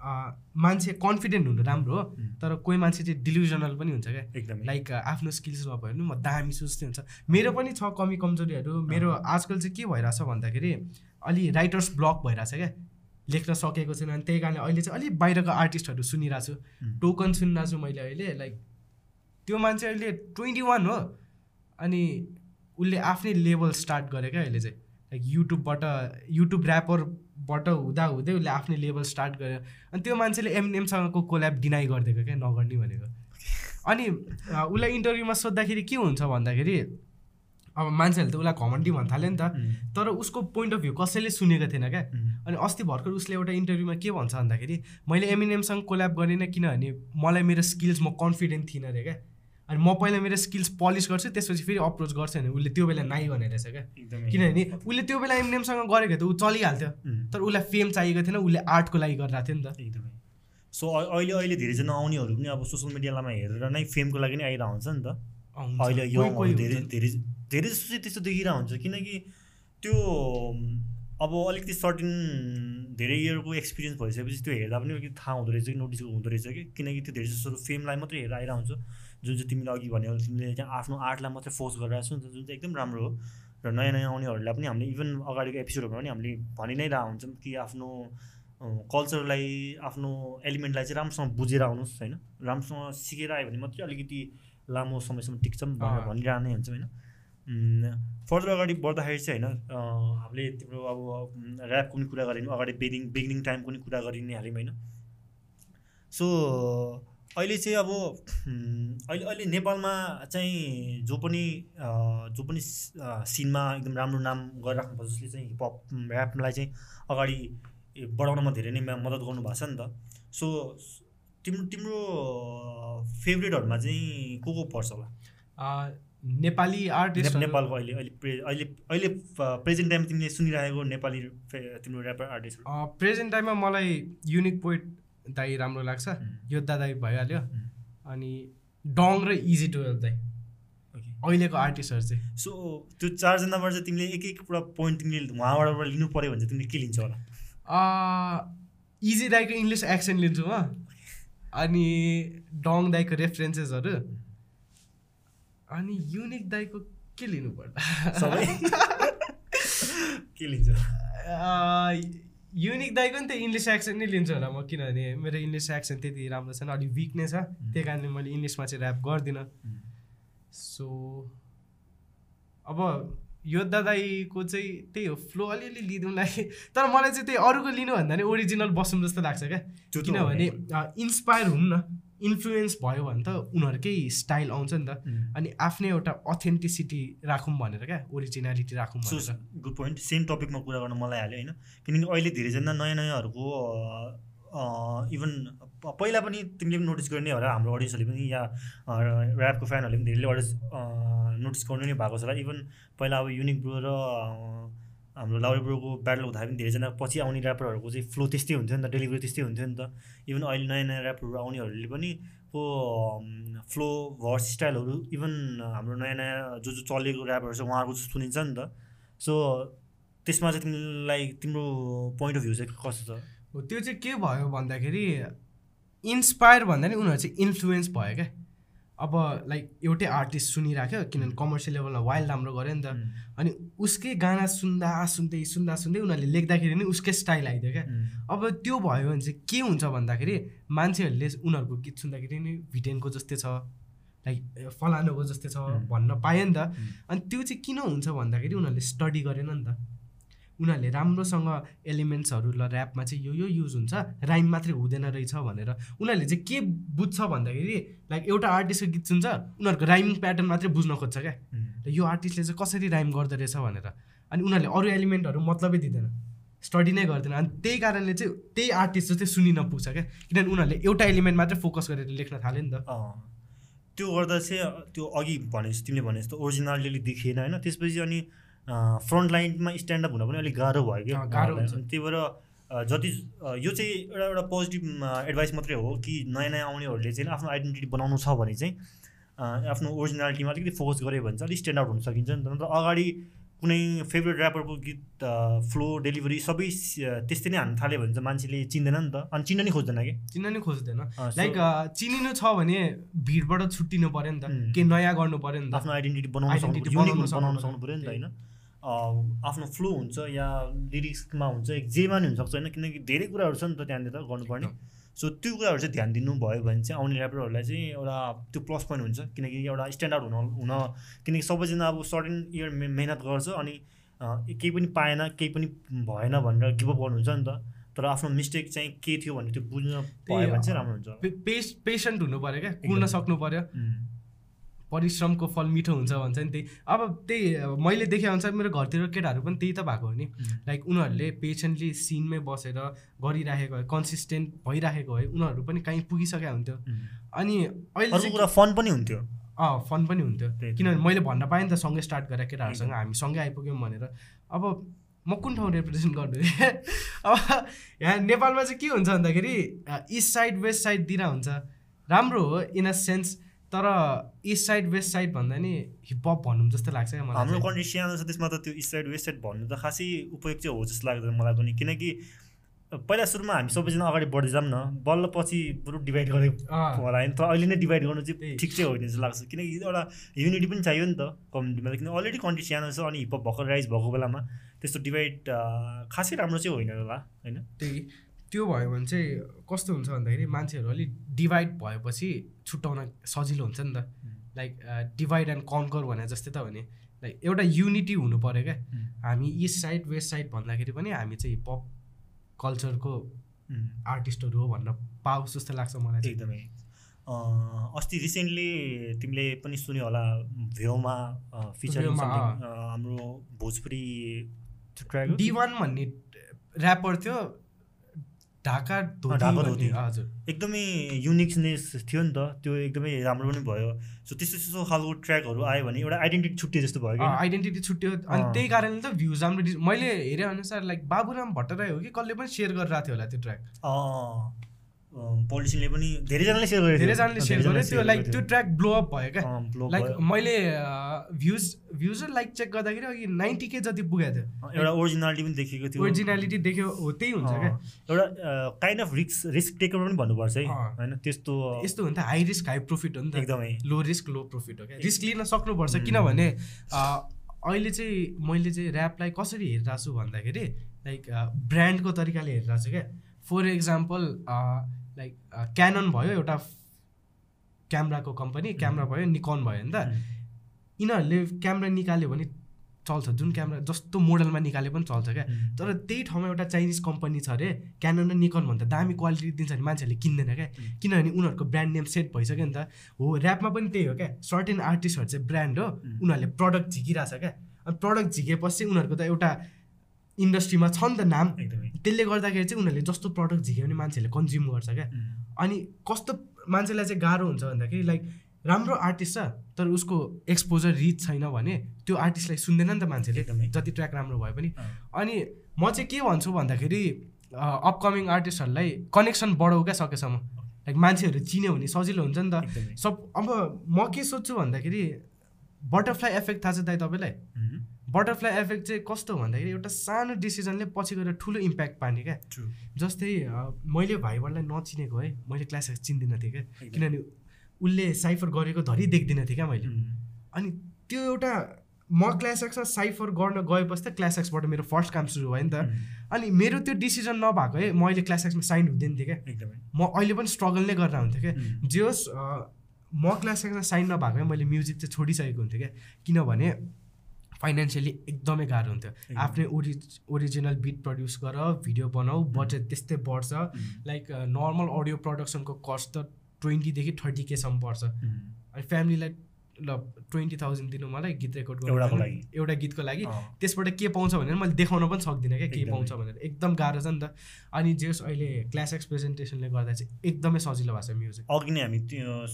मान्छे कन्फिडेन्ट हुनु राम्रो हो तर कोही मान्छे चाहिँ डिल्युजनल पनि हुन्छ क्या। एकदमै। लाइक आफ्नो स्किल्स नभयो भने म दामी सोच्दै हुन्छ। मेरो पनि छ कमी कमजोरीहरू। मेरो आजकल चाहिँ के भइरहेछ भन्दाखेरि अलि राइटर्स ब्लक भइरहेछ क्या। लेख्न सकेको छैन अनि त्यही कारणले अहिले चाहिँ अलिक बाहिरको आर्टिस्टहरू सुनिरहेको छु टोकन सुनिरहेको छु मैले अहिले लाइक त्यो मान्छे अहिले ट्वेन्टी वान हो। अनि उसले आफ्नै लेभल स्टार्ट गरे क्या अहिले चाहिँ। लाइक युट्युबबाट युट्युब ऱ्यापरबाट हुँदा हुँदै उसले आफ्नै लेभल स्टार्ट गर्यो। अनि त्यो मान्छेले एमएमसँगको कोल्याब डिनाइ गरिदिएको क्या नगर्ने भनेको। अनि उसलाई इन्टरभ्यूमा सोद्धाखेरि के हुन्छ भन्दाखेरि अब मान्छेहरूले त उसलाई घमण्डी भन्न थाल्यो नि त। तर उसको पोइन्ट अफ भ्यू कसैले सुनेको थिएन क्या। अनि अस्ति भर्खर उसले एउटा इन्टरभ्यूमा के भन्छ भन्दाखेरि मैले एमिनेमसँग कोल्याब गरिनँ किनभने मलाई मेरो स्किल्स म कन्फिडेन्ट थिइनँ अरे क्या। अनि म पहिला मेरो स्किल्स पलिस गर्छु त्यसपछि फेरि अप्रोच गर्छु भने उसले त्यो बेला नाइ भनेर रहेछ क्या। किनभने उसले त्यो बेला एमिनेमसँग गरेको त ऊ चलिहाल्थ्यो। तर उसलाई फेम चाहिएको थिएन उसले आर्टको लागि गरिरहेको थियो नि त। एकदमै। सो अहिले अहिले धेरैजना आउनेहरू पनि अब सोसियल मिडियामा हेरेर नै फेमको लागि नै आइरहेको हुन्छ नि त। अहिले कोही धेरै। धेरै धेरै जस्तो चाहिँ त्यस्तो देखिरहेको हुन्छ। किनकि त्यो अब अलिकति सर्टिन धेरै इयरको एक्सपिरियन्स भइसकेपछि त्यो हेर्दा पनि अलिकति थाहा हुँदो रहेछ कि नोटिस हुँदो रहेछ कि। किनकि त्यो धेरै जस्तो फेमलाई मात्रै हेरेर आइरहेको हुन्छ। जुन चाहिँ तिमीले अघि भन्यो तिमीले चाहिँ आफ्नो आर्टलाई मात्रै फोर्स गरिरहेको छौ जुन चाहिँ एकदम राम्रो हो। र नयाँ नयाँ आउनेहरूलाई पनि हामीले इभन अगाडिको एपिसोडहरूमा पनि हामीले भनि नै रहेको हुन्छौँ कि आफ्नो कल्चरलाई आफ्नो एलिमेन्टलाई चाहिँ राम्रोसँग बुझेर आउनुहोस् होइन? राम्रोसँग सिकेर आयो भने मात्रै अलिकति लामो समयसम्म टिक्छ भनेर अँ। भनिरहने नै हुन्छ होइन? फर्दर अगाडि बढ्दाखेरि चाहिँ होइन हामीले तिम्रो अब ऱ्यापको पनि कुरा गऱ्यौँ अगाडि बिगिनिङ बिगिनिङ टाइमको पनि कुरा गरि नै हाल्यौँ होइन? सो अहिले चाहिँ अब अहिले अहिले नेपालमा चाहिँ जो पनि जो पनि सिनमा एकदम राम्रो नाम गरिराख्नु जसले चाहिँ हिपहप ऱ्यापलाई चाहिँ अगाडि बढाउनमा धेरै नै मद्दत गर्नुभएको छ नि त। सो तिम्रो तिम्रो फेभरेटहरूमा चाहिँ को को पर्छ होला? नेपाली आर्टिस्ट नेप- नेपालको अहिले अहिले प्रे अहिले अहिले प्रेजेन्ट टाइम तिमीले सुनिरहेको नेपाली तिम्रो ऱ्यापर आर्टिस्टहरू। प्रेजेन्ट टाइममा मलाई युनिक पोइट दाई राम्रो लाग्छ. योद्धा दाई भइहाल्यो. अनि डङ र इजी टुवेल्भ दाई। ओके अहिलेको आर्टिस्टहरू चाहिँ। सो त्यो चारजनाबाट चाहिँ तिमीले एक एक एउटा पोइन्ट तिमीले उहाँबाट लिनु पऱ्यो भने चाहिँ तिमीले के लिन्छौ होला? इजी दाईको इङ्ग्लिस एक्सेन्ट लिन्छु म। अनि डङ दाईको रेफरेन्सेसहरू अनि युनिक दाईको के लिनु पर्ला सबै? के लिन्छ? युनिक दाईको नि त इङ्ग्लिस एक्सेन्ट नै लिन्छु होला म किनभने मेरो इङ्ग्लिस एक्सेन्ट त्यति राम्रो छैन अलिक विक नै छ। त्यही कारणले मैले इङ्ग्लिसमा चाहिँ ऱ्याप गर्दिनँ। सो अब योद्धा दाईको चाहिँ त्यही हो फ्लो अलिअलि लिँदैलाई तर मलाई चाहिँ त्यही अरूको लिनुभन्दा नि ओरिजिनल बसौँ जस्तो लाग्छ क्या। हो। किनभने इन्सपायर हुन् न। इन्फ्लुएन्स भयो भने त उनीहरूकै स्टाइल आउँछ नि त. अनि आफ्नै एउटा अथेन्टिसिटी राखौँ भनेर क्या ओरिजिनालिटी राखौँ भनेर। गुड पोइन्ट सेम टपिकमा कुरा गर्न मलाई हाल्यो होइन? किनकि अहिले धेरैजना नयाँ नयाँहरूको इभन पहिला पनि तिमीले पनि नोटिस गर्ने होला हाम्रो अडियन्सहरूले पनि या ऱ्यापको फ्यानहरूले पनि धेरैले अडियन्स नोटिस गर्नु नै भएको छ होला। इभन पहिला अब युनिक ब्रो र हाम्रो लाउरे ब्रोको ब्याटल हुँदाखेरि पनि धेरैजना। पछि आउने ऱ्यापरहरूको चाहिँ फ्लो त्यस्तै हुन्थ्यो नि त डेलिभरी त्यस्तै हुन्थ्यो नि त। इभन अहिले नयाँ नयाँ ऱ्यापरहरू आउनेहरूले पनि को फ्लो भर्स स्टाइलहरू इभन हाम्रो नयाँ नयाँ जो जो चलेको ऱ्यापरहरू छ उहाँहरूको जस्तो सुनिन्छ नि त। सो त्यसमा चाहिँ तिमीलाई तिम्रो पोइन्ट अफ भ्यू चाहिँ कस्तो छ? हो त्यो चाहिँ के भयो भन्दाखेरि इन्सपायर भन्दा नि उनीहरू चाहिँ इन्फ्लुएन्स भयो क्या। अब लाइक एउटै आर्टिस्ट सुनिराख्यो किनभने कमर्सियल लेभलमा वाइल्ड राम्रो गऱ्यो नि त। अनि उसकै गाना सुन्दा सुन्दै सुन्दा सुन्दै उनीहरूले लेख्दाखेरि नि उसकै स्टाइल आइदियो क्या अब त्यो भयो भने चाहिँ के हुन्छ भन्दाखेरि मान्छेहरूले उनीहरूको गीत सुन्दाखेरि नि भिटेनको जस्तै छ लाइक फलानुको जस्तै छ. भन्न पायो नि त. अनि त्यो चाहिँ किन हुन्छ भन्दाखेरि उनीहरूले स्टडी गरेन नि त उनीहरूले राम्रोसँग एलिमेन्ट्सहरू ल ऱ्यापमा चाहिँ यो यो युज हुन्छ राइम मात्रै हुँदैन रहेछ भनेर। उनीहरूले चाहिँ के बुझ्छ भन्दाखेरि लाइक एउटा आर्टिस्टको गीत सुन्छ उनीहरूको राइमिङ प्याटर्न मात्रै बुझ्न खोज्छ क्या। र यो आर्टिस्टले चाहिँ कसरी राइम गर्दो रहेछ भनेर। अनि उनीहरूले अरू एलिमेन्टहरू मतलबै दिँदैन। स्टडी नै गर्दैन। अनि त्यही कारणले चाहिँ त्यही आर्टिस्ट चाहिँ सुनिन पुग्छ क्या। किनभने उनीहरूले एउटा एलिमेन्ट मात्रै फोकस गरेर लेख्न थाल्यो नि त। त्यो गर्दा चाहिँ त्यो अघि भने जस्तो तिमीले भने जस्तो ओरिजिनालिटी देखिएन होइन? त्यसपछि अनि फ्रन्ट लाइनमा स्ट्यान्डअप हुन पनि अलिक गाह्रो भयो क्या। अँ, गाह्रो हुन्छ। त्यही भएर जति यो चाहिँ एउटा एउटा पोजिटिभ एडभाइस मात्रै हो कि नयाँ नयाँ आउनेहरूले चाहिँ आफ्नो आइडेन्टिटी बनाउनु छ भने चाहिँ आफ्नो ओरिजिनालिटीमा अलिकति फोकस गऱ्यो भने चाहिँ अलिक स्ट्यान्ड आउट हुन सकिन्छ। नि त नत्र अगाडि कुनै फेभरेट ऱ्यापरको गीत फ्लो डेलिभरी सबै त्यस्तै नै हान्न थाल्यो भने चाहिँ मान्छेले चिन्दैन नि त। अनि चिन्न नि खोज्दैन कि चिन्न नि खोज्दैन। लाइक चिनिनु छ भने भिडबाट छुट्टिनु पऱ्यो नि त. के नयाँ गर्नु पऱ्यो नि त। आफ्नो आइडेन्टिटी बनाउनु बनाउनु सक्नु पऱ्यो नि त। होइन? आफ्नो फ्लो हुन्छ या लिरिक्समा हुन्छ जेमा नि हुनसक्छ होइन? किनकि धेरै कुराहरू छ नि त त्यहाँनिर गर्नुपर्ने। सो त्यो कुराहरू चाहिँ ध्यान दिनुभयो भने चाहिँ आउने ऱ्यापरहरूलाई चाहिँ एउटा त्यो प्लस पोइन्ट हुन्छ। किनकि एउटा स्ट्यान्ड आउट हुन हुन किनकि सबैजना अब सर्टेन इयर मेहनत गर्छ अनि केही पनि पाएन केही पनि भएन भनेर गिभअप गर्नुहुन्छ नि त। तर आफ्नो मिस्टेक चाहिँ के थियो भनेर त्यो बुझ्न भयो भने चाहिँ राम्रो हुन्छ। पेस पेसेन्ट हुनु पऱ्यो क्या कुर्न। सक्नु पऱ्यो। परिश्रमको फल मिठो हुन्छ भन्छ नि त्यही। अब त्यही मैले देखे अनुसार मेरो घरतिर केटाहरू पनि त्यही त भएको हो नि। लाइक उनीहरूले पेसेन्टली सिनमै बसेर गरिराखेको भए कन्सिस्टेन्ट भइराखेको भए उनीहरू पनि कहीँ पुगिसकेका हुन्थ्यो। अनि अहिले कुरा फन पनि हुन्थ्यो। अँ फन पनि हुन्थ्यो। किनभने मैले भन्न पाएँ नि त सँगै स्टार्ट गरेर केटाहरूसँग हामी सँगै आइपुग्यौँ भनेर। अब म कुन ठाउँ रिप्रेजेन्ट गर्नु अब यहाँ नेपालमा चाहिँ के हुन्छ भन्दाखेरि इस्ट साइड वेस्ट साइडतिर हुन्छ। राम्रो हो इन अ सेन्स तर इस्ट साइड वेस्ट साइड भन्दा नि हिपहप भनौँ जस्तो लाग्छ क्या मलाई हाम्रो। कन्ट्री सानो छ त्यसमा त त्यो इस्ट साइड वेस्ट साइड भन्नु त खासै उपयोग चाहिँ हो जस्तो लाग्दैन मलाई पनि। किनकि पहिला सुरुमा हामी सबैजना अगाडि बढ्दै जाऊँ न बल्ल पछि बरु डिभाइड गरेको होला होइन तर अहिले नै डिभाइड गर्नु चाहिँ। ठिक चाहिँ होइन जस्तो लाग्छ। किनकि एउटा युनिटी पनि चाहियो नि त कम्युनिटीमा किन अलरेडी कन्ट्री सानो छ अनि हिपहप भर्खर राइज भएको बेलामा त्यस्तो डिभाइड खासै राम्रो चाहिँ होइन होला होइन? त्यही। त्यो भयो भने चाहिँ कस्तो हुन्छ भन्दाखेरि मान्छेहरू अलिक डिभाइड भएपछि छुट्याउन सजिलो हुन्छ नि त। लाइक डिभाइड एन्ड कन्कर भने जस्तै त हो नि लाइक एउटा युनिटी हुनु पऱ्यो क्या। हामी इस्ट साइड वेस्ट साइड भन्दाखेरि पनि हामी चाहिँ हिपहप कल्चरको आर्टिस्टहरू हो भनेर पाओस् जस्तो लाग्छ मलाई चाहिँ। एकदमै। अस्ति रिसेन्टली तिमीले पनि सुन्यो होला भ्योमा फिचर भ्योमा, हाम्रो भोजपुरी ट्र्याक डी वान भन्ने ऱ्यापर थियो ढाका ढाका धोती। हजुर। एकदमै युनिकनेस थियो नि त। त्यो एकदमै राम्रो पनि भयो। सो त्यस्तो त्यस्तो खालको ट्र्याकहरू आयो भने एउटा आइडेन्टिटी छुट्टियो जस्तो भयो कि आइडेन्टिटी छुट्यो अनि। त्यही कारणले त भ्युज राम्रो। मैले हेरेँ अनुसार लाइक बाबुराम भट्टराई हो कि कसले पनि सेयर गरिरहेको थियो होला त्यो ट्र्याक। पोलिसियनले पनि धेरैजनाले सेयर गरेको। धेरैजनाले सेयर गर्यो त्यो लाइक त्यो। ट्र्याक ब्लो अप भयो क्या। लाइक। मैले भ्युज भ्युज र लाइक चेक गर्दाखेरि अघि नाइन्टी के जति पुगेको थियो। एउटा ओरिजिनालिटी पनि देखिएको थियो। ओरिजिनालिटी देख्यो हो त्यही हुन्छ क्या। एउटा kind of risk risk taker पनि भन्नुपर्छ है। होइन त्यस्तो यस्तो हुन्छ हाई रिस्क हाई प्रफिट हो नि त। एकदमै। लो रिस्क लो प्रफिट हो क्या। रिस्क लिन सक्नुपर्छ। किनभने अहिले चाहिँ मैले चाहिँ ऱ्यापलाई कसरी हेरिरहेको छु भन्दाखेरि लाइक ब्रान्डको तरिकाले हेरिरहेको छु क्या फर इक्जाम्पल लाइक क्यानन भयो एउटा क्यामराको कम्पनी क्यामरा भयो निकन भयो नि त। यिनीहरूले क्यामरा निकाल्यो भने चल्छ जुन क्यामरा जस्तो मोडलमा निकाले पनि चल्छ क्या। उम्, तर त्यही ठाउँमा एउटा चाइनिज कम्पनी छ अरे क्यानन र निकन भन्दा दामी क्वालिटी दिन्छ भने मान्छेहरूले किन्दैन क्या. किनभने उनीहरूको ब्रान्ड नेम सेट भइसक्यो नि त। हो ऱ्यापमा पनि त्यही हो क्या। सर्टेन आर्टिस्टहरू चाहिँ ब्रान्ड हो. उनीहरूले प्रडक्ट झिकिरहेछ क्या। अनि प्रडक्ट झिकेपछि उनीहरूको त एउटा इन्डस्ट्रीमा छ नि त नाम त्यसले गर्दाखेरि चाहिँ उनीहरूले जस्तो प्रडक्ट झिक्यो भने मान्छेहरूले कन्ज्युम गर्छ क्या। अनि कस्तो मान्छेलाई चाहिँ गाह्रो हुन्छ भन्दाखेरि लाइक राम्रो आर्टिस्ट छ तर उसको एक्सपोजर रिच छैन भने त्यो आर्टिस्टलाई सुन्दैन नि त मान्छेले। जति ट्र्याक राम्रो भए पनि। अनि म चाहिँ के भन्छु भन्दाखेरि अपकमिङ आर्टिस्टहरूलाई कनेक्सन बढाउ क्या सकेसम्म। लाइक मान्छेहरू चिन्यो भने सजिलो हुन्छ नि त। सब अब म के सोध्छु भन्दाखेरि बटरफ्लाई एफेक्ट थाहा छ दाइ तपाईँलाई? बटरफ्लाई एफेक्ट चाहिँ कस्तो भन्दाखेरि एउटा सानो डिसिजनले पछि गएर ठुलो इम्प्याक्ट पार्ने क्या. जस्तै मैले भाइबरलाई नचिनेको है मैले क्लास एक्स चिन्दिनँ थिएँ क्या। किनभने उसले साइफर गरेको धरि देख्दिनँ थिएँ क्या मैले। अनि त्यो एउटा म क्लास एक्समा साइफर गर्न गएपछि त क्लास एक्सबाट मेरो फर्स्ट काम सुरु भयो नि त। अनि मेरो त्यो डिसिजन नभएको है म अहिले क्लास एक्समा साइन हुँदैन थिएँ क्या। एकदमै। म अहिले पनि स्ट्रगल नै गरेर हुन्थेँ क्या। जे होस् म क्लास एक्समा साइन नभएको मैले म्युजिक चाहिँ छोडिसकेको हुन्थेँ क्या। किनभने फाइनेन्सियली एकदमै गाह्रो हुन्थ्यो। आफ्नै ओरि ओरिजिनल बिट प्रड्युस गर भिडियो बनाऊ बजेट त्यस्तै बढ्छ। लाइक नर्मल अडियो प्रडक्सनको कस्ट त ट्वेन्टीदेखि थर्टी केसम्म पर्छ। अनि फ्यामिलीलाई ल ट्वेन्टी थाउजन्ड दिनु मलाई गीत रेकर्ड गर्नु एउटाको होइन? लागि। एउटा गीतको लागि। त्यसबाट के पाउँछ भनेर मैले देखाउन पनि सक्दिनँ क्या के। पाउँछ भनेर। एकदम गाह्रो छ नि त। अनि जेस अहिले क्लास एक्स प्रेजेन्टेसनले गर्दा चाहिँ एकदमै सजिलो भएको छ म्युजिक अघि नै हामी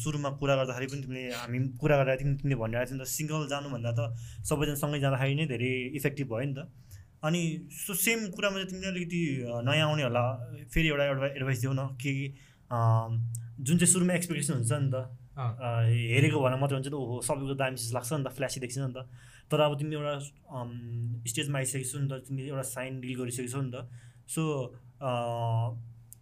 सुरुमा कुरा गर्दाखेरि पनि तिमीले हामी कुरा तिमी तिमीले भनिरहेको थियौ नि त। सिङ्गल जानुभन्दा त सबैजना सँगै जाँदाखेरि नै धेरै इफेक्टिभ भयो नि त। अनि सो सेम कुरामा चाहिँ तिमीले अलिकति नयाँ आउनेहरूलाई फेरि एउटा एउटा एडभाइस दिउ न। कि जुन चाहिँ सुरुमा एक्सपेक्टेसन हुन्छ नि त। हेरेको भएर मात्रै हुन्छ नि त ओहो सबैको दामी चिज लाग्छ नि त फ्ल्यासी देख्छ नि त। तर अब तिमी एउटा स्टेजमा आइसकेको नि त तिमीले एउटा साइन डिल गरिसकेको छौ नि त। सो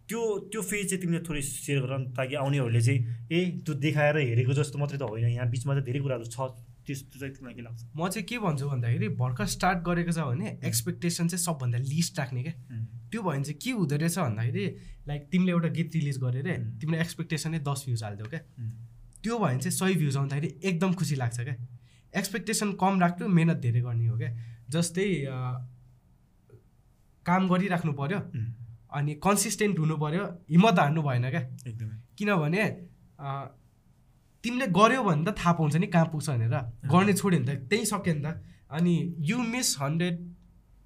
त्यो त्यो फेज चाहिँ तिमीले थोरै सेयर गर ताकि आउनेहरूले चाहिँ ए त्यो देखाएर हेरेको जस्तो मात्रै त होइन यहाँ बिचमा चाहिँ धेरै कुराहरू छ त्यस्तो चाहिँ तिमीलाई के लाग्छ? म चाहिँ के भन्छु भन्दाखेरि भर्खर स्टार्ट गरेको छ भने एक्सपेक्टेसन चाहिँ सबभन्दा लिस्ट राख्ने क्या। त्यो भयो भने चाहिँ के हुँदो रहेछ भन्दाखेरि लाइक तिमीले एउटा गीत रिलिज गरेर. तिमीले एक्सपेक्टेसनै दस भ्युज हालिदियो क्या. त्यो भयो भने चाहिँ सही भ्युज आउँदाखेरि एकदम खुसी लाग्छ क्या। एक्सपेक्टेसन कम राख्नु मेहनत धेरै गर्ने हो क्या। जस्तै काम गरिराख्नु पऱ्यो अनि कन्सिस्टेन्ट हुनु पऱ्यो हिम्मत हार्नु भएन क्या। एकदमै। किनभने तिमीले गऱ्यो भने त थाहा पाउँछ नि कहाँ पुग्छ भनेर। गर्ने छोड्यो भने त त्यही सक्यो नि त। अनि यु मिस हन्ड्रेड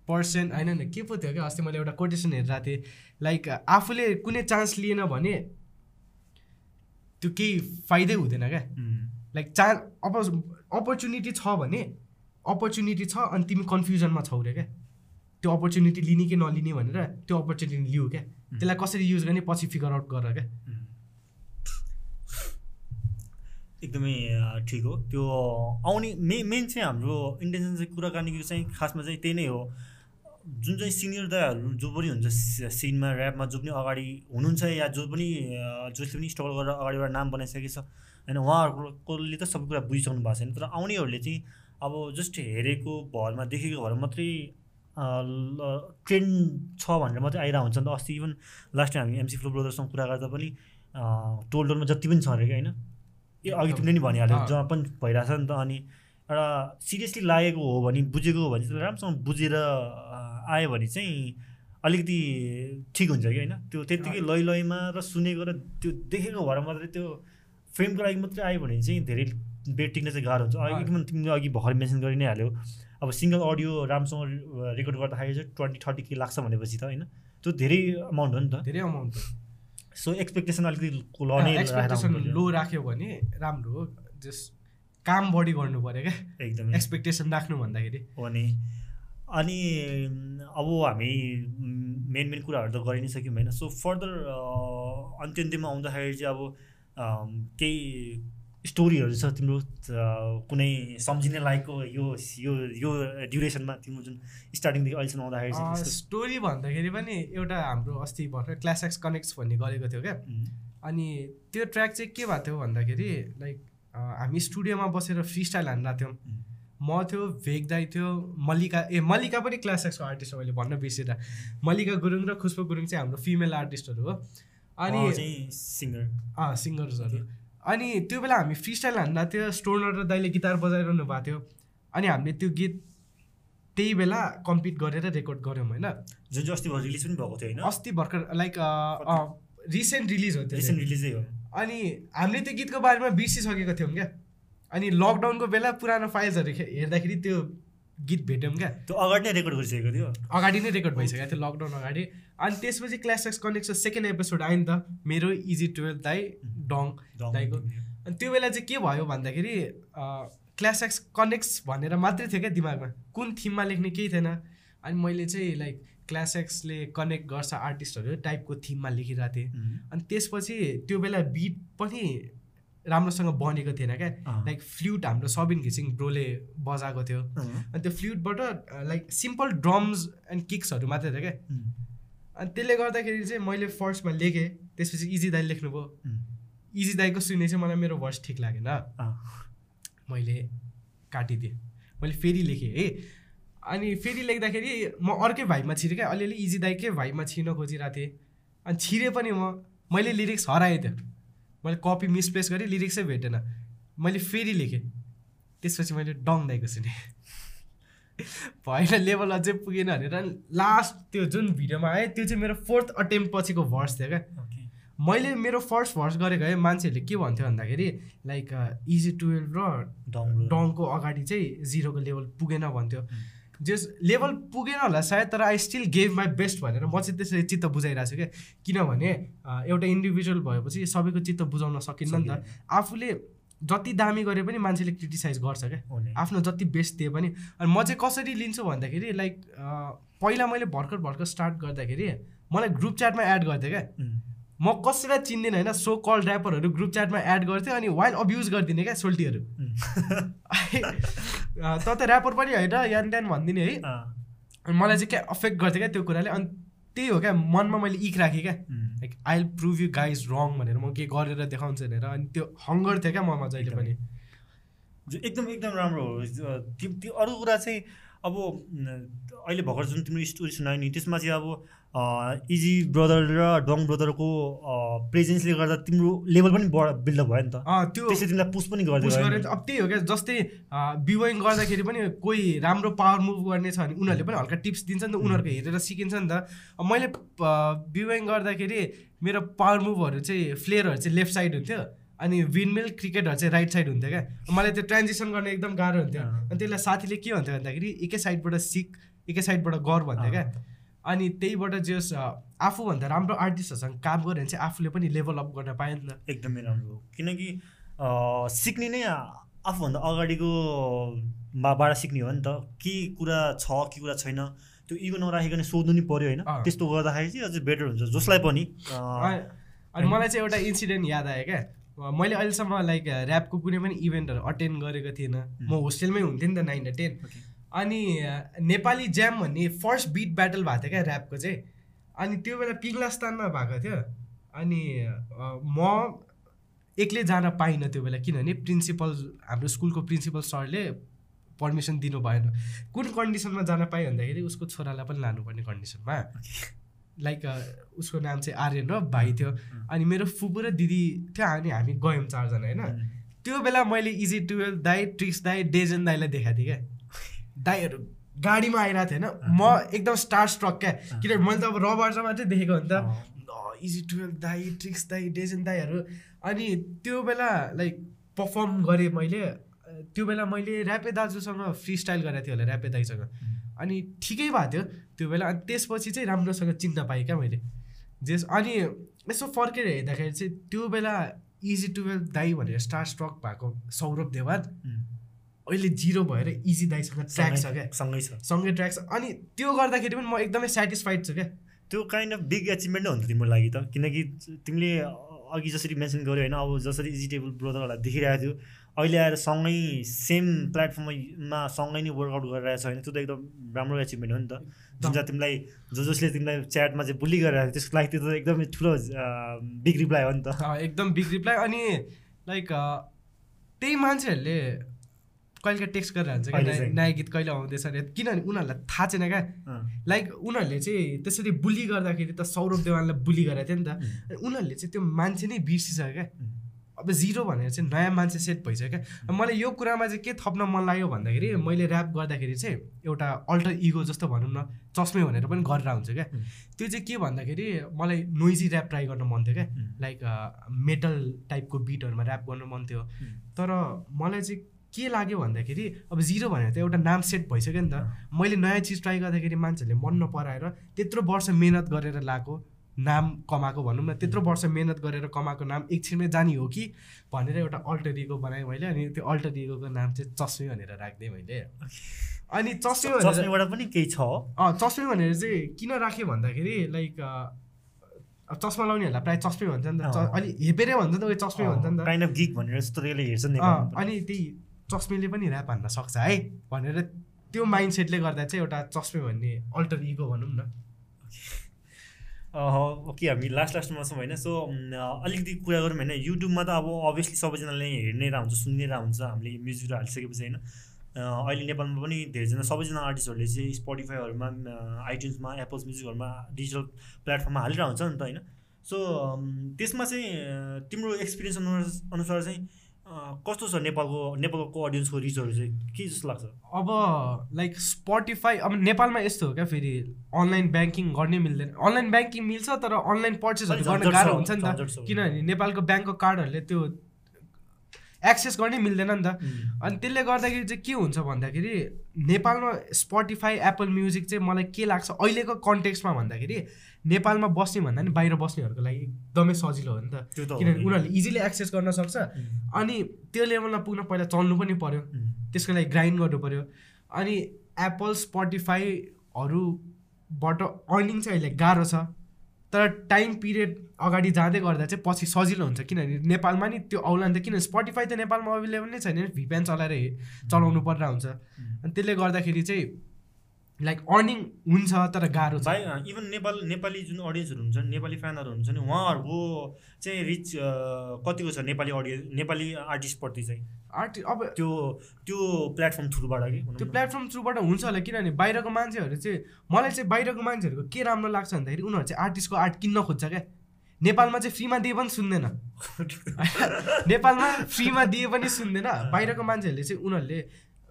पर्सेन्ट होइन नि के पो थियो क्या अस्ति मैले एउटा कोटेसन हेरिरहेको थिएँ। लाइक आफूले कुनै चान्स लिएन भने त्यो केही फाइदै हुँदैन क्या। लाइक चा अप अपर्च्युनिटी छ भने अपर्च्युनिटी छ अनि तिमी कन्फ्युजनमा छौ रे क्या। त्यो अपर्च्युनिटी लिने कि नलिने भनेर त्यो अपर्च्युनिटी लिऊ क्या। त्यसलाई कसरी युज गर्ने पछि फिगर आउट गर क्या। एकदमै ठिक हो। त्यो आउने मे मेन चाहिँ हाम्रो इन्टेन्सन चाहिँ कुराकानीको चाहिँ खासमा चाहिँ त्यही नै हो। जुन चाहिँ सिनियर दाहरू जो पनि हुन्छ सिनमा ऱ्यापमा जो पनि अगाडि हुनुहुन्छ या जो पनि जसले पनि स्ट्रगल गरेर अगाडि एउटा नाम बनाइसकेको छ होइन उहाँहरूकोले त सबै कुरा बुझिसक्नु भएको छैन तर आउनेहरूले चाहिँ अब जस्ट हेरेको भरमा देखेको भर मात्रै ट्रेन्ड छ भनेर मात्रै आइरहेको हुन्छ। नि त अस्ति इभन लास्ट टाइम हामी एमसी फ्लो ब्रदर्ससँग कुरा गर्दा पनि टोल्डरमा जति पनि छ अरे क्या होइन ए अघि तिमीले नि भनिहाल्यो। जहाँ पनि भइरहेछ नि त। अनि एउटा सिरियसली लागेको हो भने बुझेको हो भने राम्रोसँग बुझेर आयो भने चाहिँ अलिकति ठिक हुन्छ कि होइन? त्यो त्यत्तिकै लै लैमा र सुनेको र त्यो देखेको भएर मात्रै त्यो फ्रेमको लागि मात्रै आयो भने चाहिँ धेरै बेड टिक्न चाहिँ गाह्रो हुन्छ। अँ। तिमीले अघि भर्खर मेन्सन गरि नै हाल्यो। अब सिङ्गल अडियो राम्रोसँग रेकर्ड गर्दाखेरि चाहिँ ट्वेन्टी थर्टी के लाग्छ भनेपछि त होइन? त्यो धेरै अमाउन्ट हो नि त। धेरै अमाउन्ट सो एक्सपेक्टेसन अलिकति ल नै एक्सपेक्टेसन पर्यो। लो राख्यो भने राम्रो हो। जस काम बढी गर्नु पऱ्यो क्या। एकदमै। एक्सपेक्टेसन राख्नु भन्दाखेरि। हो नि। अनि अब हामी मेन मेन कुराहरू त गरि नै सक्यौँ होइन। सो फर्दर अन्त्य अन्त्यमा आउँदाखेरि चाहिँ अब केही स्टोरीहरू छ तिम्रो कुनै सम्झिने लायकको यो यो यो ड्युरेसनमा तिम्रो जुन स्टार्टिङदेखि अहिलेसम्म आउँदाखेरि चाहिँ स्टोरी भन्दाखेरि पनि एउटा हाम्रो अस्ति भर्खर क्लास एक्स कनेक्ट्स भन्ने गरेको थियो क्या। अनि त्यो ट्र्याक चाहिँ के भएको थियो भन्दाखेरि लाइक हामी स्टुडियोमा बसेर फ्री स्टाइल हानिरहेको थियौँ म थियो भेग दाई थियो मल्लिका ए मल्लिका पनि क्लास एक्सको आर्टिस्ट हो मैले भन्न बिर्सेर मल्लिका गुरुङ र खुसबु गुरुङ चाहिँ हाम्रो फिमेल आर्टिस्टहरू हो। अनि सिङ्गर अँ सिङ्गर्सहरू अनि त्यो बेला हामी फ्री स्टाइल हान्दा थियो स्टोनर र दाइले गिटार बजाइरहनु भएको थियो। अनि हामीले त्यो गीत त्यही बेला कम्पिट गरेर रेकर्ड गऱ्यौँ होइन? जुन चाहिँ अस्ति रिलिज पनि भएको थियो होइन? अस्ति भर्खर लाइक रिसेन्ट रिलिज हो त्यो रिसेन्ट। रिलिजै हो। अनि हामीले त्यो गीतको बारेमा बिर्सिसकेको थियौँ क्या। अनि लकडाउनको बेला पुरानो फाइल्सहरू हेर्दाखेरि त्यो गीत भेट्यौँ क्या। त्यो अगाडि नै रेकर्ड गरिसकेको थियो। अगाडि नै रेकर्ड भइसकेको थियो लकडाउन अगाडि। अनि त्यसपछि Class X connection second episode आयो नि त मेरो इजी टुवेल्भ दाई डङ दाइको अनि त्यो बेला चाहिँ के भयो भन्दाखेरि क्लास एक्स कनेक्ट्स भनेर मात्रै थियो क्या दिमागमा। कुन थिममा लेख्ने केही थिएन। अनि मैले चाहिँ लाइक क्लास एक्सले कनेक्ट गर्छ आर्टिस्टहरू टाइपको थिममा लेखिरहेको थिएँ। अनि त्यसपछि त्यो बेला बिट पनि राम्रोसँग बनेको थिएन क्या। लाइक फ्लुट हाम्रो सबिन घिसिङ ब्रोले बजाएको थियो। अनि त्यो फ्लुटबाट लाइक सिम्पल ड्रम्स एन्ड किक्सहरू मात्रै थियो क्या। अनि त्यसले गर्दाखेरि चाहिँ मैले फर्स्टमा लेखेँ त्यसपछि इजी दाई लेख्नुभयो। इजी दाईको सुने चाहिँ मलाई मेरो भर्स ठिक लागेन। मैले काटिदिएँ। मैले फेरि लेखेँ है। अनि फेरि लेख्दाखेरि म अर्कै भाइमा छिरेँ क्या। अलिअलि इजी दाईकै भाइमा छिर्न खोजिरहेको थिएँ। अनि छिरेँ पनि म मैले लिरिक्स हराएँ त्यो। मैले कपी मिसप्लेस गरेँ लिरिक्सै भेटेन। मैले फेरि लेखेँ। त्यसपछि मैले डङ दाईको सुनेँ। भएन लेभल अझै पुगेन भनेर लास्ट त्यो जुन भिडियोमा आयो त्यो चाहिँ मेरो फोर्थ अटेम्प पछिको भर्स थियो क्या। मैले मेरो फर्स्ट भर्स गरेको है मान्छेहरूले के भन्थ्यो भन्दाखेरि लाइक इजी टुवेल्भ र डङ डङको अगाडि चाहिँ जिरोको लेभल पुगेन भन्थ्यो। जस लेभल पुगेन होला सायद तर I still gave my best भनेर म चाहिँ त्यसरी चित्त बुझाइरहेको छु क्या किनभने एउटा इन्डिभिजुअल भएपछि सबैको चित्त बुझाउन सकिन्न नि त। आफूले जति दामी गरे पनि मान्छेले क्रिटिसाइज गर्छ क्या आफ्नो जति बेस्ट दिए पनि। अनि म चाहिँ कसरी लिन्छु भन्दाखेरि लाइक पहिला मैले भर्खर भर्खर स्टार्ट गर्दाखेरि मलाई ग्रुप च्याटमा एड गर्थेँ क्या म कसैलाई चिन्दिनँ होइन सो कल ऱ्यापरहरू ग्रुप च्याटमा एड गर्थेँ अनि वाइल अब्युज गरिदिने क्या सोल्टीहरू। त त ऱ्यापर पनि होइन यान ट्यान भनिदिने है। मलाई चाहिँ क्या अफेक्ट गर्थ्यो क्या त्यो कुराले। अनि त्यही हो क्या मनमा मैले इक राखेँ क्या। Like I will prove you guys wrong भनेर म के गरेर देखाउँछु भनेर। अनि त्यो हङ्गर थियो क्या ममा जहिले पनि। जो एकदम एकदम राम्रो हो। त्यो अरू कुरा चाहिँ अब अहिले भर्खर जुन तिम्रो स्टोरी सुनायो नि त्यसमा चाहिँ अब इजी ब्रदर र डङ ब्रदरको प्रेजेन्सले गर्दा तिम्रो लेभल पनि बढ बिल्डअप भयो नि त। त्यो त्यसले तिमीलाई पुस पनि गर्दै। अब त्यही हो क्या जस्तै बिवाइङ गर्दाखेरि पनि कोही राम्रो पावर मुभ गर्ने छ भने उनीहरूले पनि हल्का टिप्स दिन्छ नि त उनीहरूको हेरेर सिकिन्छ नि त। मैले बिवाइङ गर्दाखेरि मेरो पावर मुभहरू चाहिँ फ्लेयरहरू चाहिँ लेफ्ट साइड हुन्थ्यो अनि विनमेल क्रिकेटहरू चाहिँ राइट साइड हुन्थ्यो क्या। मलाई त्यो ट्रान्जिसन गर्न एकदम गाह्रो हुन्थ्यो। अनि त्यसलाई साथीले के भन्थ्यो भन्दाखेरि एकै साइडबाट सिक एकै साइडबाट गर भन्थ्यो क्या। अनि त्यहीबाट जस आफूभन्दा राम्रो आर्टिस्टहरूसँग काम गऱ्यो भने चाहिँ आफूले पनि लेभल अप गर्न पायो नि त। एकदमै राम्रो किनकि सिक्ने नै आफूभन्दा अगाडिको बा- बाट सिक्ने हो नि त। के कुरा छ के कुरा छैन त्यो इगो नराखिकन सोध्नु नि पऱ्यो होइन। त्यस्तो गर्दाखेरि चाहिँ अझै बेटर हुन्छ जसलाई पनि अनि मलाई चाहिँ एउटा इन्सिडेन्ट याद आयो क्या। मैले अहिलेसम्म लाइक ऱ्यापको कुनै पनि इभेन्टहरू अटेन्ड गरेको थिइनँ। म होस्टेलमै हुन्थेँ नि त नाइन टेन. अनि नेपाली ज्याम भन्ने फर्स्ट बिट ब्याटल भएको थियो क्या ऱ्यापको चाहिँ। अनि त्यो बेला पिङ्लास्तानमा भएको थियो। अनि म एक्लै जान पाइनँ त्यो बेला किनभने प्रिन्सिपल हाम्रो स्कुलको प्रिन्सिपल सरले पर्मिसन दिनु भएन कुन कन्डिसनमा जान पाएँ भन्दाखेरि उसको छोरालाई पनि लानुपर्ने कन्डिसनमा लाइक उसको नाम चाहिँ आर्यन र भाइ थियो। अनि मेरो फुपू र दिदी थियो अनि हामी गयौँ चारजना होइन। त्यो बेला मैले इजी टुवेल्भ दाई ट्रिक्स दाई डेजन दाईलाई देखाएको थिएँ क्या। दाईहरू गाडीमा आइरहेको थियो होइन। म एकदम स्टार स्ट्रक क्या किनभने मैले त अब रबार्समा मात्रै देखेको हो नि त। इजी टुवेल्भ दाई ट्रिक्स दाई डेजन दाईहरू। अनि त्यो बेला लाइक पर्फर्म गरेँ मैले। त्यो बेला मैले ऱ्यापे दाजुसँग फ्री स्टाइल गरेको थिएँ होला ऱ्यापे दाईसँग। अनि ठिकै भएको थियो त्यो बेला। अनि त्यसपछि चाहिँ राम्रोसँग चिन्न पाएँ क्या मैले। जेस अनि यसो फर्केर हेर्दाखेरि चाहिँ त्यो बेला इजी टुवेल्भ दाई भनेर स्टार स्ट्रक भएको सौरभ देवान अहिले जिरो भएर इजी दाईसँग ट्र्याक छ क्या। सँगै छ। सँगै ट्र्याक छ अनि त्यो गर्दाखेरि पनि म एकदमै सेटिस्फाइड छु क्या। त्यो काइन्ड अफ बिग एचिभमेन्ट नि त तिम्रो लागि त। किनकि तिमीले अघि जसरी मेन्सन गर्यो होइन अब जसरी इजिटेबल ब्रदरहरूलाई देखिरहेको थियो अहिले आएर सँगै सेम प्लेटफर्ममा सँगै नै वर्कआउट गरिरहेको छ होइन त्यो त एकदम राम्रो एचिभमेन्ट हो नि त। जुन चाहिँ तिमीलाई जो जसले तिमीलाई च्याटमा चाहिँ बुली गरिरहेको थियो त्यसको लागि त्यो त एकदमै ठुलो बिग रिप्लाई हो नि त। एकदम बिग रिप्लाई अनि लाइक त्यही मान्छेहरूले कहिले टेक्स्ट गरेर हुन्छ क्या नयाँ- गीत कहिले आउँदैछ अरे? किनभने उनीहरूलाई थाहा छैन क्या। लाइक उनीहरूले चाहिँ त्यसरी बुली गर्दाखेरि त सौरभ देवानलाई बुली गरेको थियो नि त। उनीहरूले चाहिँ त्यो मान्छे नै बिर्सिसक्यो क्या। अब जिरो भनेर चाहिँ नयाँ मान्छे सेट भइसक्यो क्या। मलाई यो कुरामा चाहिँ के थप्न मन लाग्यो भन्दाखेरि मैले ऱ्याप गर्दाखेरि चाहिँ एउटा अल्टर इगो जस्तो भनौँ न चस्मे भनेर पनि गरेर हुन्छ क्या. त्यो चाहिँ के भन्दाखेरि मलाई नोइजी ऱ्याप ट्राई गर्न मन थियो क्या. लाइक मेटल टाइपको बिटहरूमा ऱ्याप गर्न मन थियो। तर मलाई चाहिँ के लाग्यो भन्दाखेरि अब जिरो भनेर त एउटा नाम सेट भइसक्यो नि त। मैले नयाँ चिज ट्राई गर्दाखेरि मान्छेहरूले मन नपराएर त्यत्रो वर्ष मेहनत गरेर लाएको नाम कमाएको भनौँ न त्यत्रो वर्ष मेहनत गरेर कमाएको नाम एकछिनमै जाने हो कि भनेर एउटा अल्टर इगो बनाएँ मैले अनि त्यो अल्टर इगोको नाम चाहिँ चस्मे भनेर राखिदिएँ मैले। अनि चस्मे चस्मेबाट पनि केही छ। अँ चस्मे भनेर चाहिँ किन राखेँ भन्दाखेरि लाइक अब चस्मा लाउनेहरूलाई प्रायः चस्मे भन्छ नि त। अलि हेपेरै भन्छ नि त उयो चस्मे भन्छ नि त। काइन्ड अफ गिक भनेर जस्तो हेर्छ नि अनि त्यही चस्मेले पनि ऱ्याप हान्न सक्छ है? भनेर त्यो माइन्ड सेटले गर्दा चाहिँ एउटा चस्मे भन्ने अल्टर इगो भनौँ न। ओके हामी लास्ट लास्टमा छौँ होइन सो अलिकति कुरा गरौँ होइन युट्युबमा त अब अभियसली सबैजनाले हेर्ने र हुन्छ सुन्ने र हुन्छ हामीले म्युजिकहरू हालिसकेपछि होइन। अहिले नेपालमा पनि धेरैजना सबैजना आर्टिस्टहरूले चाहिँ स्पोटिफाईहरूमा आइट्युन्समा एप्पल्स म्युजिकहरूमा डिजिटल प्लेटफर्ममा हुन्छ नि त होइन। सो त्यसमा चाहिँ तिम्रो एक्सपिरियन्स अनुसार अनुसार चाहिँ कस्तो छ नेपालको नेपालको अडियन्सको रिचहरू चाहिँ? के जस्तो लाग्छ? अब लाइक स्पोटिफाई अब नेपालमा यस्तो हो क्या फेरि अनलाइन ब्याङ्किङ गर्नै मिल्दैन। अनलाइन ब्याङ्किङ मिल्छ तर अनलाइन पर्चेसहरू गर्न गाह्रो हुन्छ नि। त। किनभने नेपालको ब्याङ्कको कार्डहरूले त्यो एक्सेस गर्नै मिल्दैन नि त। अनि त्यसले गर्दाखेरि चाहिँ के हुन्छ भन्दाखेरि नेपालमा स्पोटिफाई एप्पल म्युजिक चाहिँ मलाई के लाग्छ अहिलेको कन्टेक्स्टमा भन्दाखेरि नेपालमा बस्ने भन्दा नि बाहिर बस्नेहरूको लागि एकदमै सजिलो हो नि त। किनभने। उनीहरूले इजिली एक्सेस गर्न सक्छ। अनि त्यो लेभलमा पुग्न पहिला चल्नु पनि पर्यो। त्यसको लागि ग्राइन्ड गर्नु पऱ्यो अनि एप्पल स्पोटिफाईहरूबाट अर्निङ चाहिँ अहिले गाह्रो छ। तर टाइम पिरियड अगाडि जाँदै गर्दा चाहिँ पछि सजिलो हुन्छ किनभने नेपालमा नि त्यो नि त किन स्पोटिफाई त नेपालमा अभाइलेबल नै छैन भिपिएन चलाएर चलाउनु पर्दा हुन्छ। अनि त्यसले गर्दाखेरि चाहिँ लाइक अर्निङ हुन्छ तर गाह्रो छ। इभन नेपाल नेपाली जुन अडियन्सहरू हुन्छ नेपाली फ्यानहरू हुन्छ नि उहाँहरूको चाहिँ रिच कतिको छ नेपाली अडियन्स नेपाली आर्टिस्टप्रति चाहिँ? आर्ट अब त्यो त्यो प्लेटफर्म थ्रुबाट कि? त्यो। प्लेटफर्म थ्रुबाट हुन्छ होला किनभने बाहिरको मान्छेहरू चाहिँ मलाई चाहिँ बाहिरको मान्छेहरूको के राम्रो लाग्छ भन्दाखेरि उनीहरू चाहिँ आर्टिस्टको आर्ट किन्न खोज्छ क्या। नेपालमा चाहिँ फ्रीमा दिए पनि सुन्दैन। नेपालमा फ्रीमा दिए पनि सुन्दैन। बाहिरको मान्छेहरूले चाहिँ उनीहरूले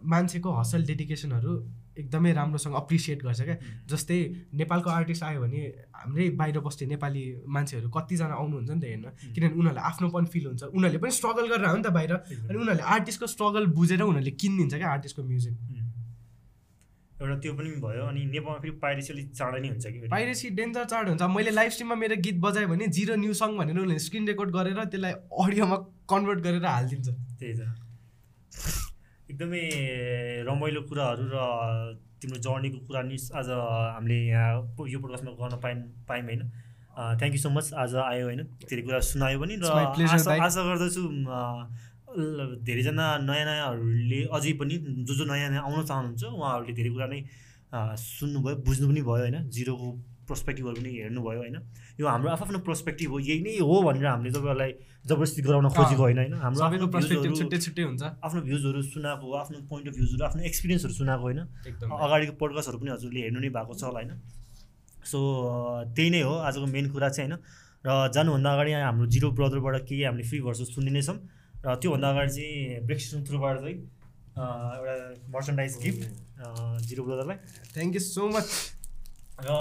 मान्छेको हसल डेडिकेसनहरू एकदमै राम्रोसँग अप्रिसिएट गर्छ क्या। जस्तै नेपालको आर्टिस्ट आयो भने हाम्रै बाहिर बस्ने नेपाली मान्छेहरू कतिजना आउनुहुन्छ नि त हेर्न। किनभने उनीहरूलाई आफ्नो पनि फिल हुन्छ। उनीहरूले पनि स्ट्रगल गरेर हो नि त बाहिर। अनि उनीहरूले आर्टिस्टको स्ट्रगल बुझेर उनीहरूले किनिदिन्छ क्या आर्टिस्टको म्युजिक. एउटा त्यो पनि भयो अनि नेपालमा फेरि पाइरेसी अलिक चाँडै नै हुन्छ कि। पाइरेसी डेन्जर चार्ट हुन्छ। मैले लाइभ स्ट्रिममा मेरो गीत बजाएँ भने जिरो न्यू सङ भनेर उनीहरूले स्क्रिन रेकर्ड गरेर त्यसलाई अडियोमा कन्भर्ट गरेर हालिदिन्छ। त्यही त। एकदमै रमाइलो कुराहरू र तिम्रो जर्नीको कुरा नि आज हामीले यहाँ यो पोडकास्टमा गर्न पाइ पायौँ होइन। थ्याङ्क यू सो मच आज आयो होइन। धेरै कुरा सुनायो पनि र आशा गर्दछु धेरैजना नयाँ नयाँहरूले अझै पनि जो जो नयाँ नयाँ आउन चाहनुहुन्छ उहाँहरूले धेरै कुरा नै सुन्नुभयो बुझ्नु पनि भयो होइन। जिरोको पर्सपेक्टिभहरू पनि हेर्नुभयो होइन। यो हाम्रो आफ्नो पर्सपेक्टिभ हो यही नै हो भनेर हामीले तपाईँहरूलाई जबरजस्ती गराउन खोजेको होइन होइन। हाम्रो पर्सपेक्टिभ छुट्टै छुट्टै हुन्छ। आफ्नो भ्युजहरू सुनाएको आफ्नो पोइन्ट अफ भ्युजहरू आफ्नो एक्सपिरियन्सहरू सुनाएको होइन। अगाडिको पोडकास्टहरू पनि हजुरले हेर्नु नै भएको छ होला होइन। सो त्यही नै हो आजको मेन कुरा चाहिँ होइन। र जानुभन्दा अगाडि यहाँ हाम्रो जिरो ब्रदरबाट केही हामीले फ्री भर्सेस सुन्ने नै छौँ र त्योभन्दा अगाडि चाहिँ ब्रेक्सिसन थ्रुबाट चाहिँ एउटा मर्चन्डाइज गिफ्ट जिरो ब्रदरलाई थ्याङ्क यू सो मच र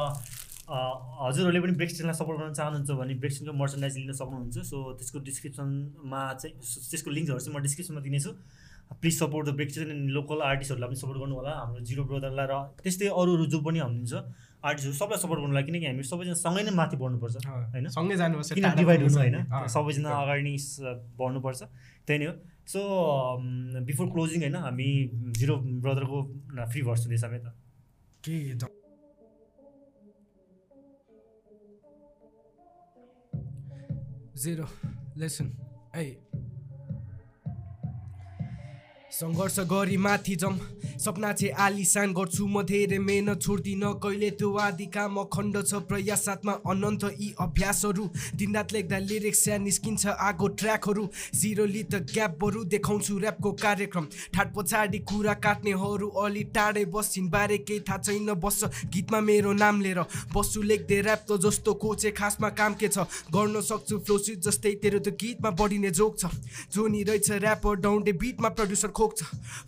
हजुरहरूले पनि ब्रेक्सटिनलाई सपोर्ट गर्न चाहनुहुन्छ भने ब्रेक्सटिनको मर्चन्डाइज लिन सक्नुहुन्छ। सो त्यसको डिस्क्रिप्सनमा चाहिँ त्यसको लिङ्कहरू चाहिँ म डिस्क्रिप्सनमा दिनेछु। प्लिज सपोर्ट द ब्रेक्सटिन एन्ड लोकल आर्टिस्टहरूलाई पनि सपोर्ट गर्नु होला हाम्रो जिरो ब्रदरलाई र त्यस्तै अरू अरू जो पनि हुनुहुन्छ आर्टिस्टहरू सबलाई सपोर्ट गर्नुलाई किनकि हामी सबैजना सँगै नै माथि बढ्नुपर्छ होइन? सँगै जानुपर्छ किन डिभाइड हुनु होइन। सबैजना। अगाडि नै बढ्नुपर्छ। त्यही नै हो। सो बिफोर क्लोजिङ होइन हामी जिरो ब्रदरको फ्री भर्स हुँदैछ त। के ज- जेरो लेसन है सङ्घर्ष गरी माथि जम। सपना चाहिँ आलिसान गर्छु म धेरै मेहनत छोड्दिनँ। कहिले त्यो आदि काम अखण्ड छ प्रयासात्मा अनन्त यी अभ्यासहरू। दिनरात लेख्दा लिरिक्स या निस्किन्छ आगो ट्र्याकहरू जिरोली त ग्यापहरू देखाउँछु ऱ्यापको कार्यक्रम। ठाट पछाडि कुरा काट्नेहरू अलि टाढै बस्छिन्। बारे केही थाहा छैन बस्छ। गीतमा मेरो नाम लिएर बस्छु। लेख्दै ऱ्याप त जस्तो को चाहिँ खासमा काम के छ? गर्न सक्छु फ्लोसिट जस्तै तेरो त्यो गीतमा बढिने जोक छ। जोनी रहेछ ऱ्यापर डाउन्डे बिटमा प्रड्युसर खोक्छ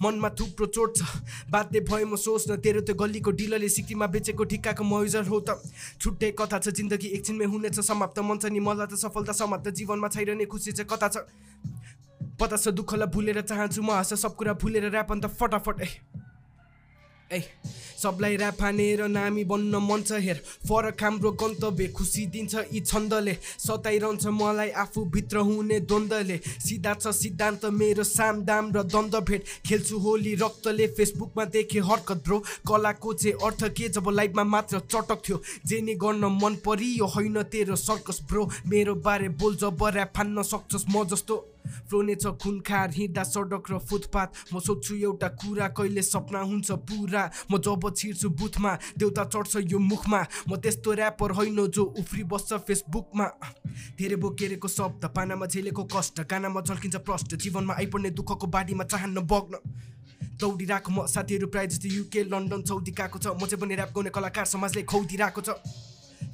मनमा थुप्रो चोट छ। बाध्य भए म सोच्न तेरो त्यो गल्लीको डिलरले सिक्किममा बेचेको ठिक्काको मयुजर हो त। छुट्टै कथा छ जिन्दगी एकछिनमै हुनेछ समाप्त मन छ नि मलाई त सफलता समाप्त जीवनमा छैरहने खुसी चाहिँ कता छ। पता छ दुःखलाई भुलेर चाहन्छु म हाँस सब कुरा भुलेर ऱ्याप अन्त फटाफट ए सबलाई ऱ्याप हानेर नामी बन्न मन छ हेर। फरक हाम्रो गन्तव्य खुसी दिन्छ यी छन्दले। सताइरहन्छ मलाई आफूभित्र हुने द्वन्द्वले। सिधा छ सिद्धान्त मेरो साम दाम र द्वन्द्व भेट। खेल्छु होली रक्तले फेसबुकमा देखेँ हरकत ब्रो। कलाको चाहिँ अर्थ के जब लाइभमा मात्र चटक थियो। जे नि गर्न मन परियो होइन तेरो सर्कस ब्रो। मेरो बारे बोल जब ऱ्याप फान्न सक्छस् म जस्तो फ्लोने छ खुनखार हिँड्दा सडक र फुटपाथ। म सोध्छु एउटा कुरा कहिले सपना हुन्छ पुरा? म जब छिर्छु बुथमा देउता चढ्छ यो मुखमा। म त्यस्तो ऱ्यापर होइन जो उफ्री बस्छ फेसबुकमा। धेरै बोकेरेको शब्द पानामा झेलेको कष्ट गानामा झल्किन्छ प्रष्ट। जीवनमा आइपर्ने दुःखको बाढीमा चाहन्न बग्न। दौडिरहेको म साथीहरू प्रायः जस्तो युके लन्डन सौदी गएको छ। म चाहिँ पनि ऱ्याप गाउने कलाकार समाजले खौदिरहेको छ।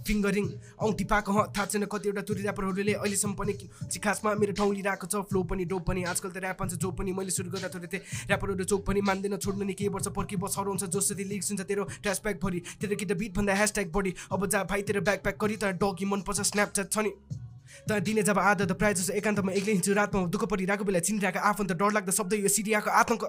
फिङ्गरिङ औँठी पाएको थाहा छैन कतिवटा तुरी ऱ्यापरहरूले अहिलेसम्म पनि खासमा मेरो ठाउँ लिइरहेको छ। फ्लो पनि डोप पनि आजकल त ऱ्याप भन्छ जो पनि मैले सुरु गर्दा थोरै थिएँ ऱ्यापरहरू चोक पनि मान्दैन छोड्नु नि केही वर्ष पर्खी बस हराउँछ जसरी लिक्स हुन्छ तेरो ट्यासब्याक भरि तेरो कि त बिट भन्दा ह्यासट्याग बढी अब जा भाइ तेरो ब्याक प्याक गरी त डगी मनपर्छ स्न्यापच्याट छ नि। तर दिने जब आधा त प्रायः जस्तो एकान्तमा एक्लै हिँड्छु रातमा दुःख परिरहेको बेला चिनिरहेको आफन्त डर लाग्दो शब्द यो सिरियाको आतङ्क।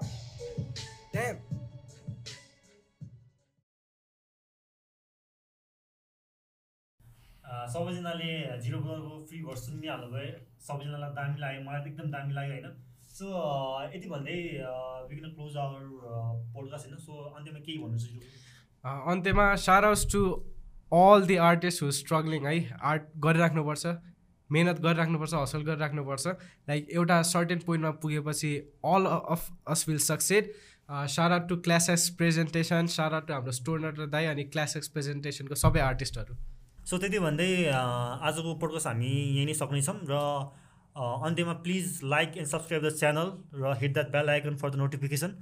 सबैजनाले जिरो ब्लरको फ्री भर्स सुनिहाल्नु भयो। सबैजनालाई दामी लाग्यो मलाई एकदम दामी लाग्यो होइन? सो यति भन्दै we can close our podcast होइन? सो अन्त्यमा केही भन्नु अन्त्यमा shoutouts to all the artist who struggling है? आर्ट गरिराख्नुपर्छ मिहिनेत गरिराख्नुपर्छ हसल गरिराख्नुपर्छ। लाइक एउटा सर्टेन पोइन्टमा पुगेपछि all of us will succeed shoutout to Class X Presentation shoutout to हाम्रो स्टोनर दाई अनि क्लास एक्स प्रेजेन्टेसनको सबै आर्टिस्टहरू सो त्यति भन्दै आजको पोडकास्ट हामी यहीँ नै सक्नेछौँ र अन्त्यमा please like and subscribe the channel र hit that bell icon for the notification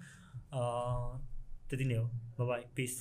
त्यति नै हो। Bye peace.